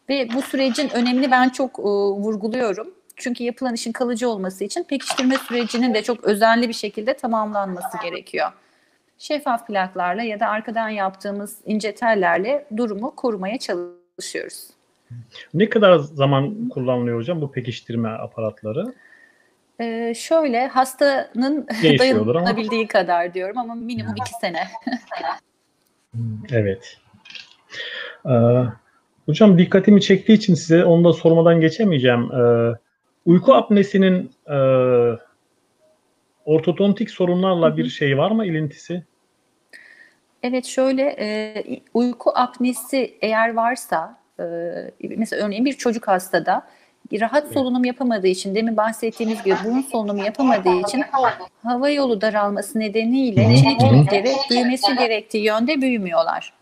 Ve bu sürecin önemini ben çok e, vurguluyorum. Çünkü yapılan işin kalıcı olması için pekiştirme sürecinin de çok özenli bir şekilde tamamlanması gerekiyor. Şeffaf plaklarla ya da arkadan yaptığımız ince tellerle durumu korumaya çalışıyoruz. Ne kadar zaman kullanılıyor hocam bu pekiştirme aparatları? Ee, şöyle hastanın Değişiyordur ama. kadar diyorum ama minimum iki sene. Evet. Ee, hocam dikkatimi çektiği için size onu da sormadan geçemeyeceğim. Ee, uyku apnesinin e, ortodontik sorunlarla bir şey var mı ilintisi? Evet şöyle e, uyku apnesi eğer varsa e, mesela örneğin bir çocuk hastada rahat solunum yapamadığı için demin bahsettiğimiz gibi burun solunumu yapamadığı için hava yolu daralması nedeniyle çene kemikleri büyümesi gerektiği yönde büyümüyorlar.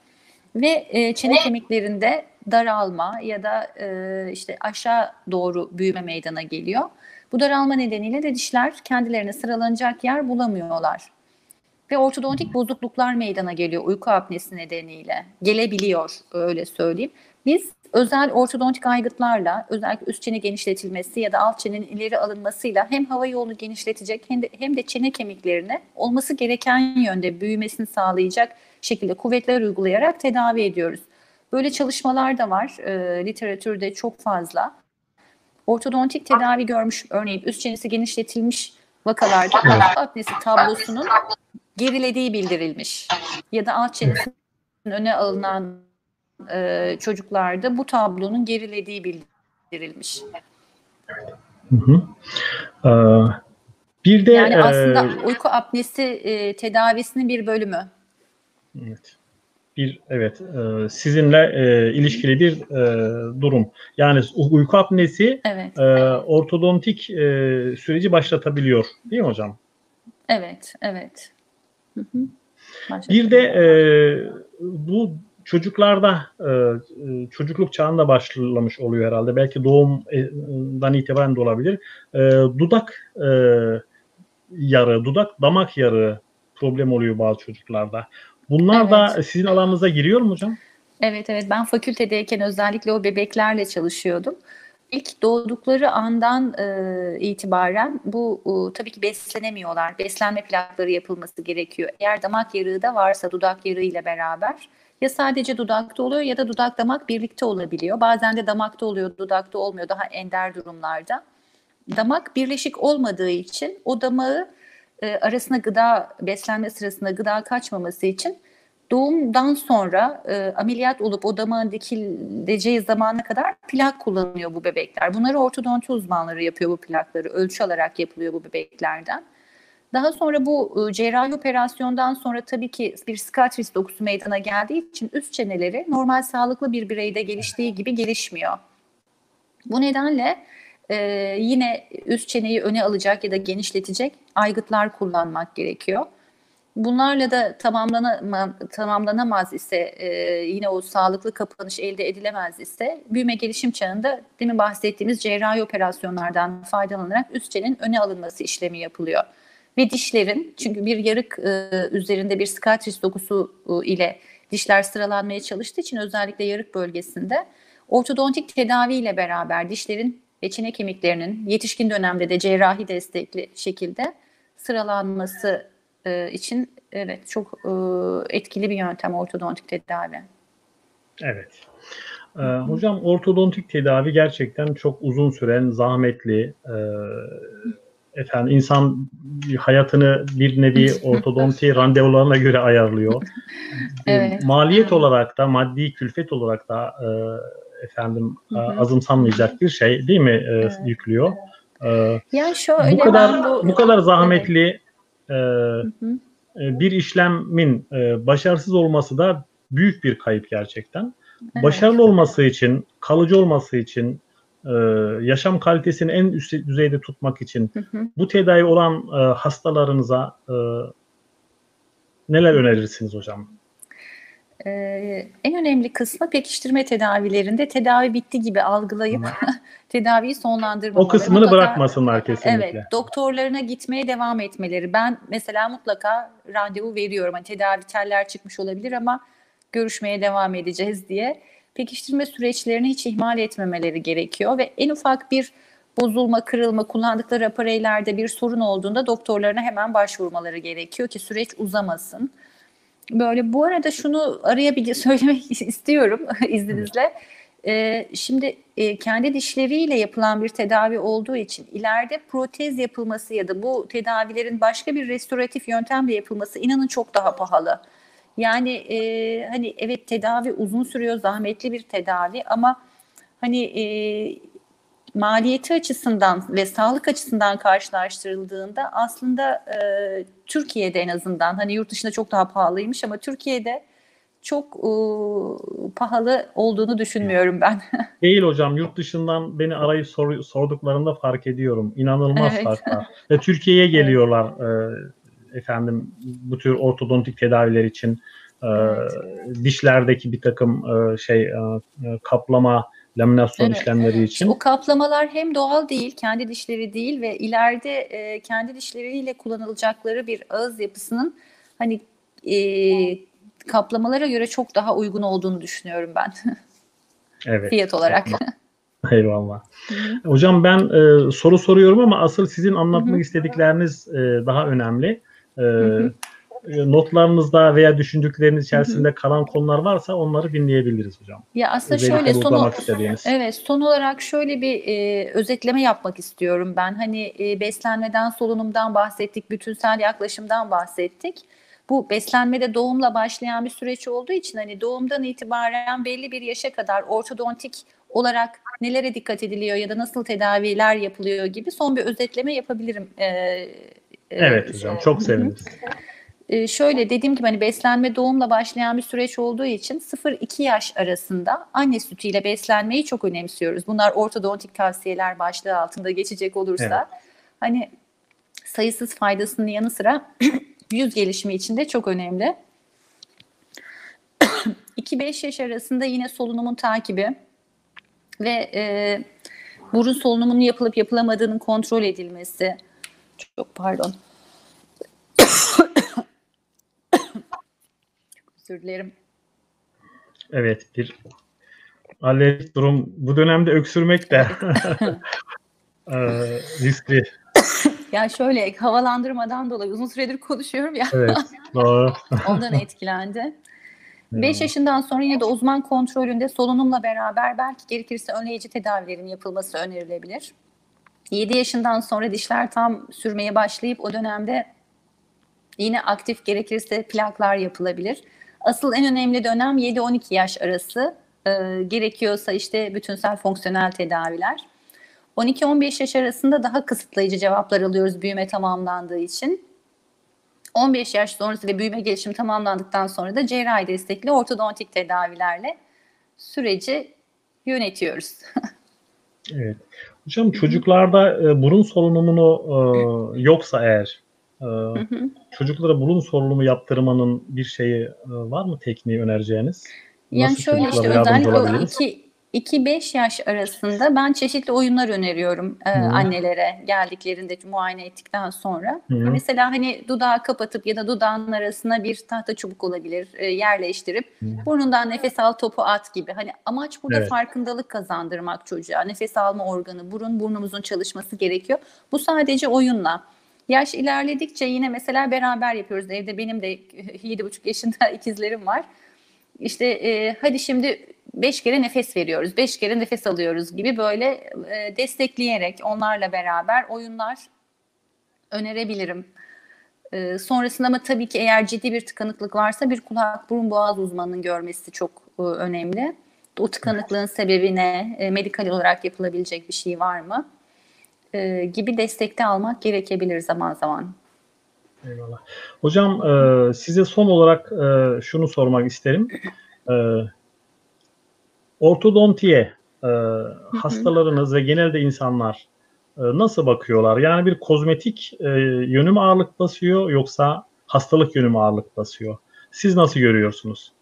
Ve e, çene kemiklerinde daralma ya da e, işte aşağı doğru büyüme meydana geliyor. Bu daralma nedeniyle de dişler kendilerine sıralanacak yer bulamıyorlar. Ve ortodontik bozukluklar meydana geliyor uyku apnesi nedeniyle. Gelebiliyor öyle söyleyeyim. Biz özel ortodontik aygıtlarla özellikle üst çene genişletilmesi ya da alt çenenin ileri alınmasıyla hem hava yolunu genişletecek hem de, hem de çene kemiklerini olması gereken yönde büyümesini sağlayacak şekilde kuvvetler uygulayarak tedavi ediyoruz. Böyle çalışmalar da var. E, literatürde çok fazla. Ortodontik tedavi görmüş örneğin üst çenesi genişletilmiş vakalarda uyku apnesi tablosunun gerilediği bildirilmiş. Ya da alt çenesinin öne alınan e, çocuklarda bu tablonun gerilediği bildirilmiş. Hı hı. Ee, bir de Yani e, aslında uyku apnesi e, tedavisinin bir bölümü. Evet. Bir evet e, sizinle e, ilişkili bir e, durum. Yani uyku apnesi Evet, e, ortodontik e, süreci başlatabiliyor, değil mi hocam? evet, evet. Hı hı. Başka Bir de e, bu çocuklarda e, çocukluk çağında başlamış oluyor herhalde. Belki doğumdan itibaren de olabilir. E, dudak e, yarı, dudak damak yarı problem oluyor bazı çocuklarda. Bunlar da Evet. sizin alanınıza giriyor mu hocam? Evet evet ben fakültedeyken özellikle o bebeklerle çalışıyordum. İlk doğdukları andan e, itibaren bu e, tabii ki beslenemiyorlar. Beslenme plakları yapılması gerekiyor. Eğer damak yarığı da varsa dudak yarığı ile beraber ya sadece dudakta oluyor ya da dudak damak birlikte olabiliyor. Bazen de damakta oluyor, dudakta olmuyor daha ender durumlarda. Damak birleşik olmadığı için o damağı e, arasına gıda beslenme sırasında gıda kaçmaması için doğumdan sonra e, ameliyat olup o damağın dikileceği zamana kadar plak kullanılıyor bu bebekler. Bunları ortodonti uzmanları yapıyor bu plakları. Ölçü alarak yapılıyor bu bebeklerden. Daha sonra bu e, cerrahi operasyondan sonra tabii ki bir skatris dokusu meydana geldiği için üst çeneleri normal sağlıklı bir bireyde geliştiği gibi gelişmiyor. Bu nedenle e, yine üst çeneyi öne alacak ya da genişletecek aygıtlar kullanmak gerekiyor. Bunlarla da tamamlana, tamamlanamaz ise e, yine o sağlıklı kapanış elde edilemez ise büyüme gelişim çağında demin bahsettiğimiz cerrahi operasyonlardan faydalanarak üst çenenin öne alınması işlemi yapılıyor. Ve dişlerin çünkü bir yarık e, üzerinde bir skatris dokusu e, ile dişler sıralanmaya çalıştığı için özellikle yarık bölgesinde ortodontik tedavi ile beraber dişlerin ve çene kemiklerinin yetişkin dönemde de cerrahi destekli şekilde sıralanması e, için evet çok e, etkili bir yöntem ortodontik tedavi. Evet. Ee, hocam ortodontik tedavi gerçekten çok uzun süren, zahmetli. E, efendim insan hayatını bir nevi ortodonti randevularına göre ayarlıyor. Evet. Maliyet olarak da, maddi külfet olarak da e, efendim Hı hı. azımsanmayacak bir şey değil mi e, Evet. yüklüyor? E, Yani şöyle bu kadar bu, bu kadar zahmetli e, Hı hı. e, bir işlemin e, başarısız olması da büyük bir kayıp gerçekten. Evet. Başarılı olması için, kalıcı olması için, e, yaşam kalitesini en üst düzeyde tutmak için Hı hı. bu tedavi olan e, hastalarınıza e, neler önerirsiniz hocam? Ee, en önemli kısmı pekiştirme tedavilerinde tedavi bitti gibi algılayıp tedaviyi sonlandırmamaları. O kısmını Mutlaka- bırakmasınlar kesinlikle. Evet, doktorlarına gitmeye devam etmeleri. Ben mesela mutlaka randevu veriyorum. Hani tedavi teller çıkmış olabilir ama görüşmeye devam edeceğiz diye. Pekiştirme süreçlerini hiç ihmal etmemeleri gerekiyor ve en ufak bir bozulma, kırılma, kullandıkları apareylerde bir sorun olduğunda doktorlarına hemen başvurmaları gerekiyor ki süreç uzamasın. Böyle bu arada şunu araya bir söylemek istiyorum izninizle. Ee, şimdi e, kendi dişleriyle yapılan bir tedavi olduğu için ileride protez yapılması ya da bu tedavilerin başka bir restoratif yöntemle yapılması inanın çok daha pahalı. Yani e, hani evet tedavi uzun sürüyor, zahmetli bir tedavi ama hani e, maliyeti açısından ve sağlık açısından karşılaştırıldığında aslında e, Türkiye'de en azından hani yurt dışında çok daha pahalıymış ama Türkiye'de çok e, pahalı olduğunu düşünmüyorum ben. Değil hocam yurt dışından beni arayıp sor- sorduklarında fark ediyorum. İnanılmaz Evet. fark var. Ve Türkiye'ye geliyorlar e, efendim bu tür ortodontik tedaviler için. E, Evet. Dişlerdeki bir takım e, şey e, e, kaplama, laminasyon Evet. işlemleri için. O kaplamalar hem doğal değil, kendi dişleri değil ve ileride e, kendi dişleriyle kullanılacakları bir ağız yapısının hani e, kaplamalara göre çok daha uygun olduğunu düşünüyorum ben Evet. fiyat olarak. Eyvallah. Hocam ben e, soru soruyorum ama asıl sizin anlatmak istedikleriniz e, daha önemli. E. e, Notlarınızda veya düşündükleriniz içerisinde kalan konular varsa onları dinleyebiliriz hocam. Ya aslında Özellikle şöyle son. Evet, son olarak şöyle bir e, özetleme yapmak istiyorum ben. Hani e, beslenmeden, solunumdan bahsettik, bütünsel yaklaşımdan bahsettik. Bu beslenmede doğumla başlayan bir süreç olduğu için hani doğumdan itibaren belli bir yaşa kadar ortodontik olarak nelere dikkat ediliyor ya da nasıl tedaviler yapılıyor gibi son bir özetleme yapabilirim. E, e, Evet hocam çok seviniriz. Ee, şöyle dediğim gibi hani beslenme doğumla başlayan bir süreç olduğu için 0-2 yaş arasında anne sütüyle beslenmeyi çok önemsiyoruz. Bunlar ortodontik tavsiyeler başlığı altında geçecek olursa hani sayısız faydasının yanı sıra yüz gelişimi için de çok önemli. 2-5 yaş arasında yine solunumun takibi ve e, burun solunumunun yapılıp yapılamadığının kontrol edilmesi. Çok pardon. Özür dilerim. Evet bir alerjik durum. Bu dönemde öksürmek de e, riskli. Ya şöyle havalandırmadan dolayı uzun süredir konuşuyorum ya Evet doğru. ondan etkilendi. 5 yaşından sonra yine de uzman kontrolünde solunumla beraber belki gerekirse önleyici tedavilerin yapılması önerilebilir. 7 yaşından sonra dişler tam sürmeye başlayıp o dönemde yine aktif gerekirse plaklar yapılabilir. Asıl en önemli dönem 7-12 yaş arası. Ee, gerekiyorsa işte bütünsel fonksiyonel tedaviler. 12-15 yaş arasında daha kısıtlayıcı cevaplar alıyoruz büyüme tamamlandığı için. 15 yaş sonrası ve büyüme gelişimi tamamlandıktan sonra da cerrahi destekli ortodontik tedavilerle süreci yönetiyoruz. Evet. Hocam çocuklarda e, burun solunumunu e, yoksa eğer e, çocuklara burun solunumu yaptırmanın bir şeyi e, var mı tekniği önereceğiniz? Yani Nasıl şöyle işte özellikle o olabiliriz? 2-5 yaş arasında ben çeşitli oyunlar öneriyorum e, Hı. annelere geldiklerinde muayene ettikten sonra. Hı. Mesela hani dudağı kapatıp ya da dudağın arasına bir tahta çubuk olabilir e, yerleştirip Hı. burnundan nefes al topu at gibi. Hani amaç burada Evet. farkındalık kazandırmak çocuğa. Nefes alma organı burun burnumuzun çalışması gerekiyor. Bu sadece oyunla. Yaş ilerledikçe yine mesela beraber yapıyoruz. Evde benim de 7,5 yaşında ikizlerim var. İşte e, hadi şimdi beş kere nefes veriyoruz, beş kere nefes alıyoruz gibi böyle e, destekleyerek onlarla beraber oyunlar önerebilirim. E, sonrasında ama tabii ki eğer ciddi bir tıkanıklık varsa bir kulak burun boğaz uzmanının görmesi çok e, önemli. O tıkanıklığın sebebi ne, e, medikal olarak yapılabilecek bir şey var mı e, gibi destekte almak gerekebilir zaman zaman. Eyvallah. Hocam e, size son olarak e, şunu sormak isterim. E, ortodontiye e, hastalarınız ve genelde insanlar e, nasıl bakıyorlar? Yani bir kozmetik e, yönü mü ağırlık basıyor yoksa hastalık yönü mü ağırlık basıyor? Siz nasıl görüyorsunuz?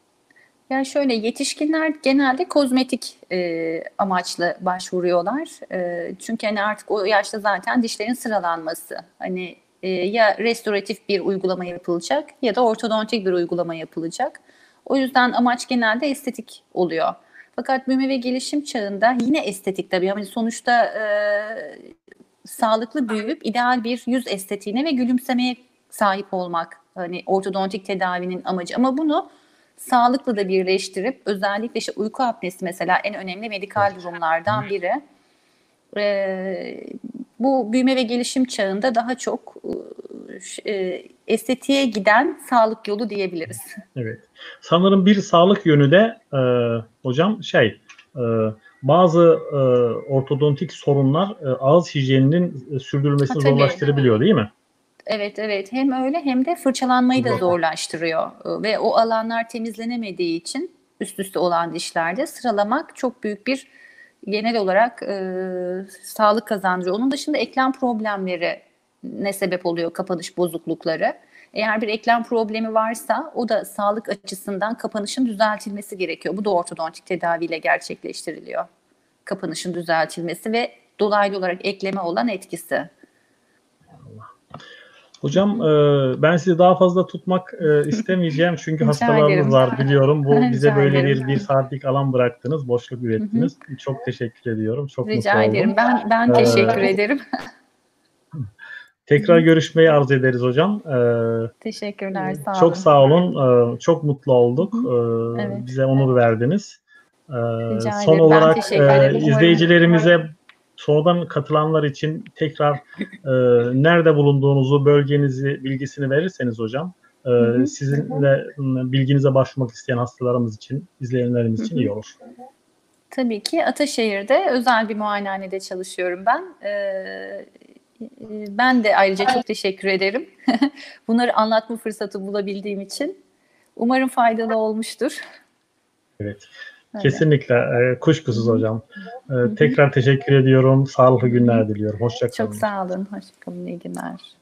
Yani şöyle yetişkinler genelde kozmetik e, amaçlı başvuruyorlar. E, çünkü hani artık o yaşta zaten dişlerin sıralanması. Hani e, ya restoratif bir uygulama yapılacak ya da ortodontik bir uygulama yapılacak. O yüzden amaç genelde estetik oluyor. Fakat büyüme ve gelişim çağında yine estetik tabii. Yani sonuçta e, sağlıklı büyüyüp ideal bir yüz estetiğine ve gülümsemeye sahip olmak hani ortodontik tedavinin amacı. Ama bunu sağlıkla da birleştirip özellikle işte uyku apnesi mesela en önemli medikal durumlardan biri. Ee, bu büyüme ve gelişim çağında daha çok e, estetiğe giden sağlık yolu diyebiliriz. Evet. Sanırım bir sağlık yönü de e, hocam şey e, bazı e, ortodontik sorunlar e, ağız hijyeninin e, sürdürülmesini Ha, zorlaştırabiliyor değil mi? Evet evet hem öyle hem de fırçalanmayı da zorlaştırıyor ve o alanlar temizlenemediği için üst üste olan dişlerde sıralamak çok büyük bir genel olarak e, sağlık kazancı. Onun dışında eklem problemleri ne sebep oluyor kapanış bozuklukları. Eğer bir eklem problemi varsa o da sağlık açısından kapanışın düzeltilmesi gerekiyor. Bu da ortodontik tedaviyle gerçekleştiriliyor. Kapanışın düzeltilmesi ve dolaylı olarak ekleme olan etkisi. Hocam e, ben sizi daha fazla tutmak e, istemeyeceğim çünkü ederim. var biliyorum. Bu bize böyle bir bir saatlik alan bıraktınız, boşluk ürettiniz. Çok teşekkür ediyorum. Çok Rica mutlu oldum. ederim. Ben ben Ee, teşekkür ederim. Tekrar görüşmeyi arzu ederiz hocam. E, Teşekkürler. Sağ olun. çok sağ olun. E, çok mutlu olduk. E, Evet. Bize onur verdiniz. E, Rica son olarak e, izleyicilerimize sonradan katılanlar için tekrar e, nerede bulunduğunuzu, bölgenizi, bilgisini verirseniz hocam e, sizinle m, bilginize başvurmak isteyen hastalarımız için, izleyenlerimiz için iyi olur. Tabii ki Ataşehir'de özel bir muayenehanede çalışıyorum ben. Ee, ben de ayrıca çok teşekkür ederim. Bunları anlatma fırsatı bulabildiğim için. Umarım faydalı olmuştur. Evet. Öyle. Kesinlikle e, kuşkusuz hocam. E, tekrar teşekkür ediyorum. Sağlıklı günler diliyorum. Hoşça kalın. Çok sağ olun. Hoşçakalın. İyi günler.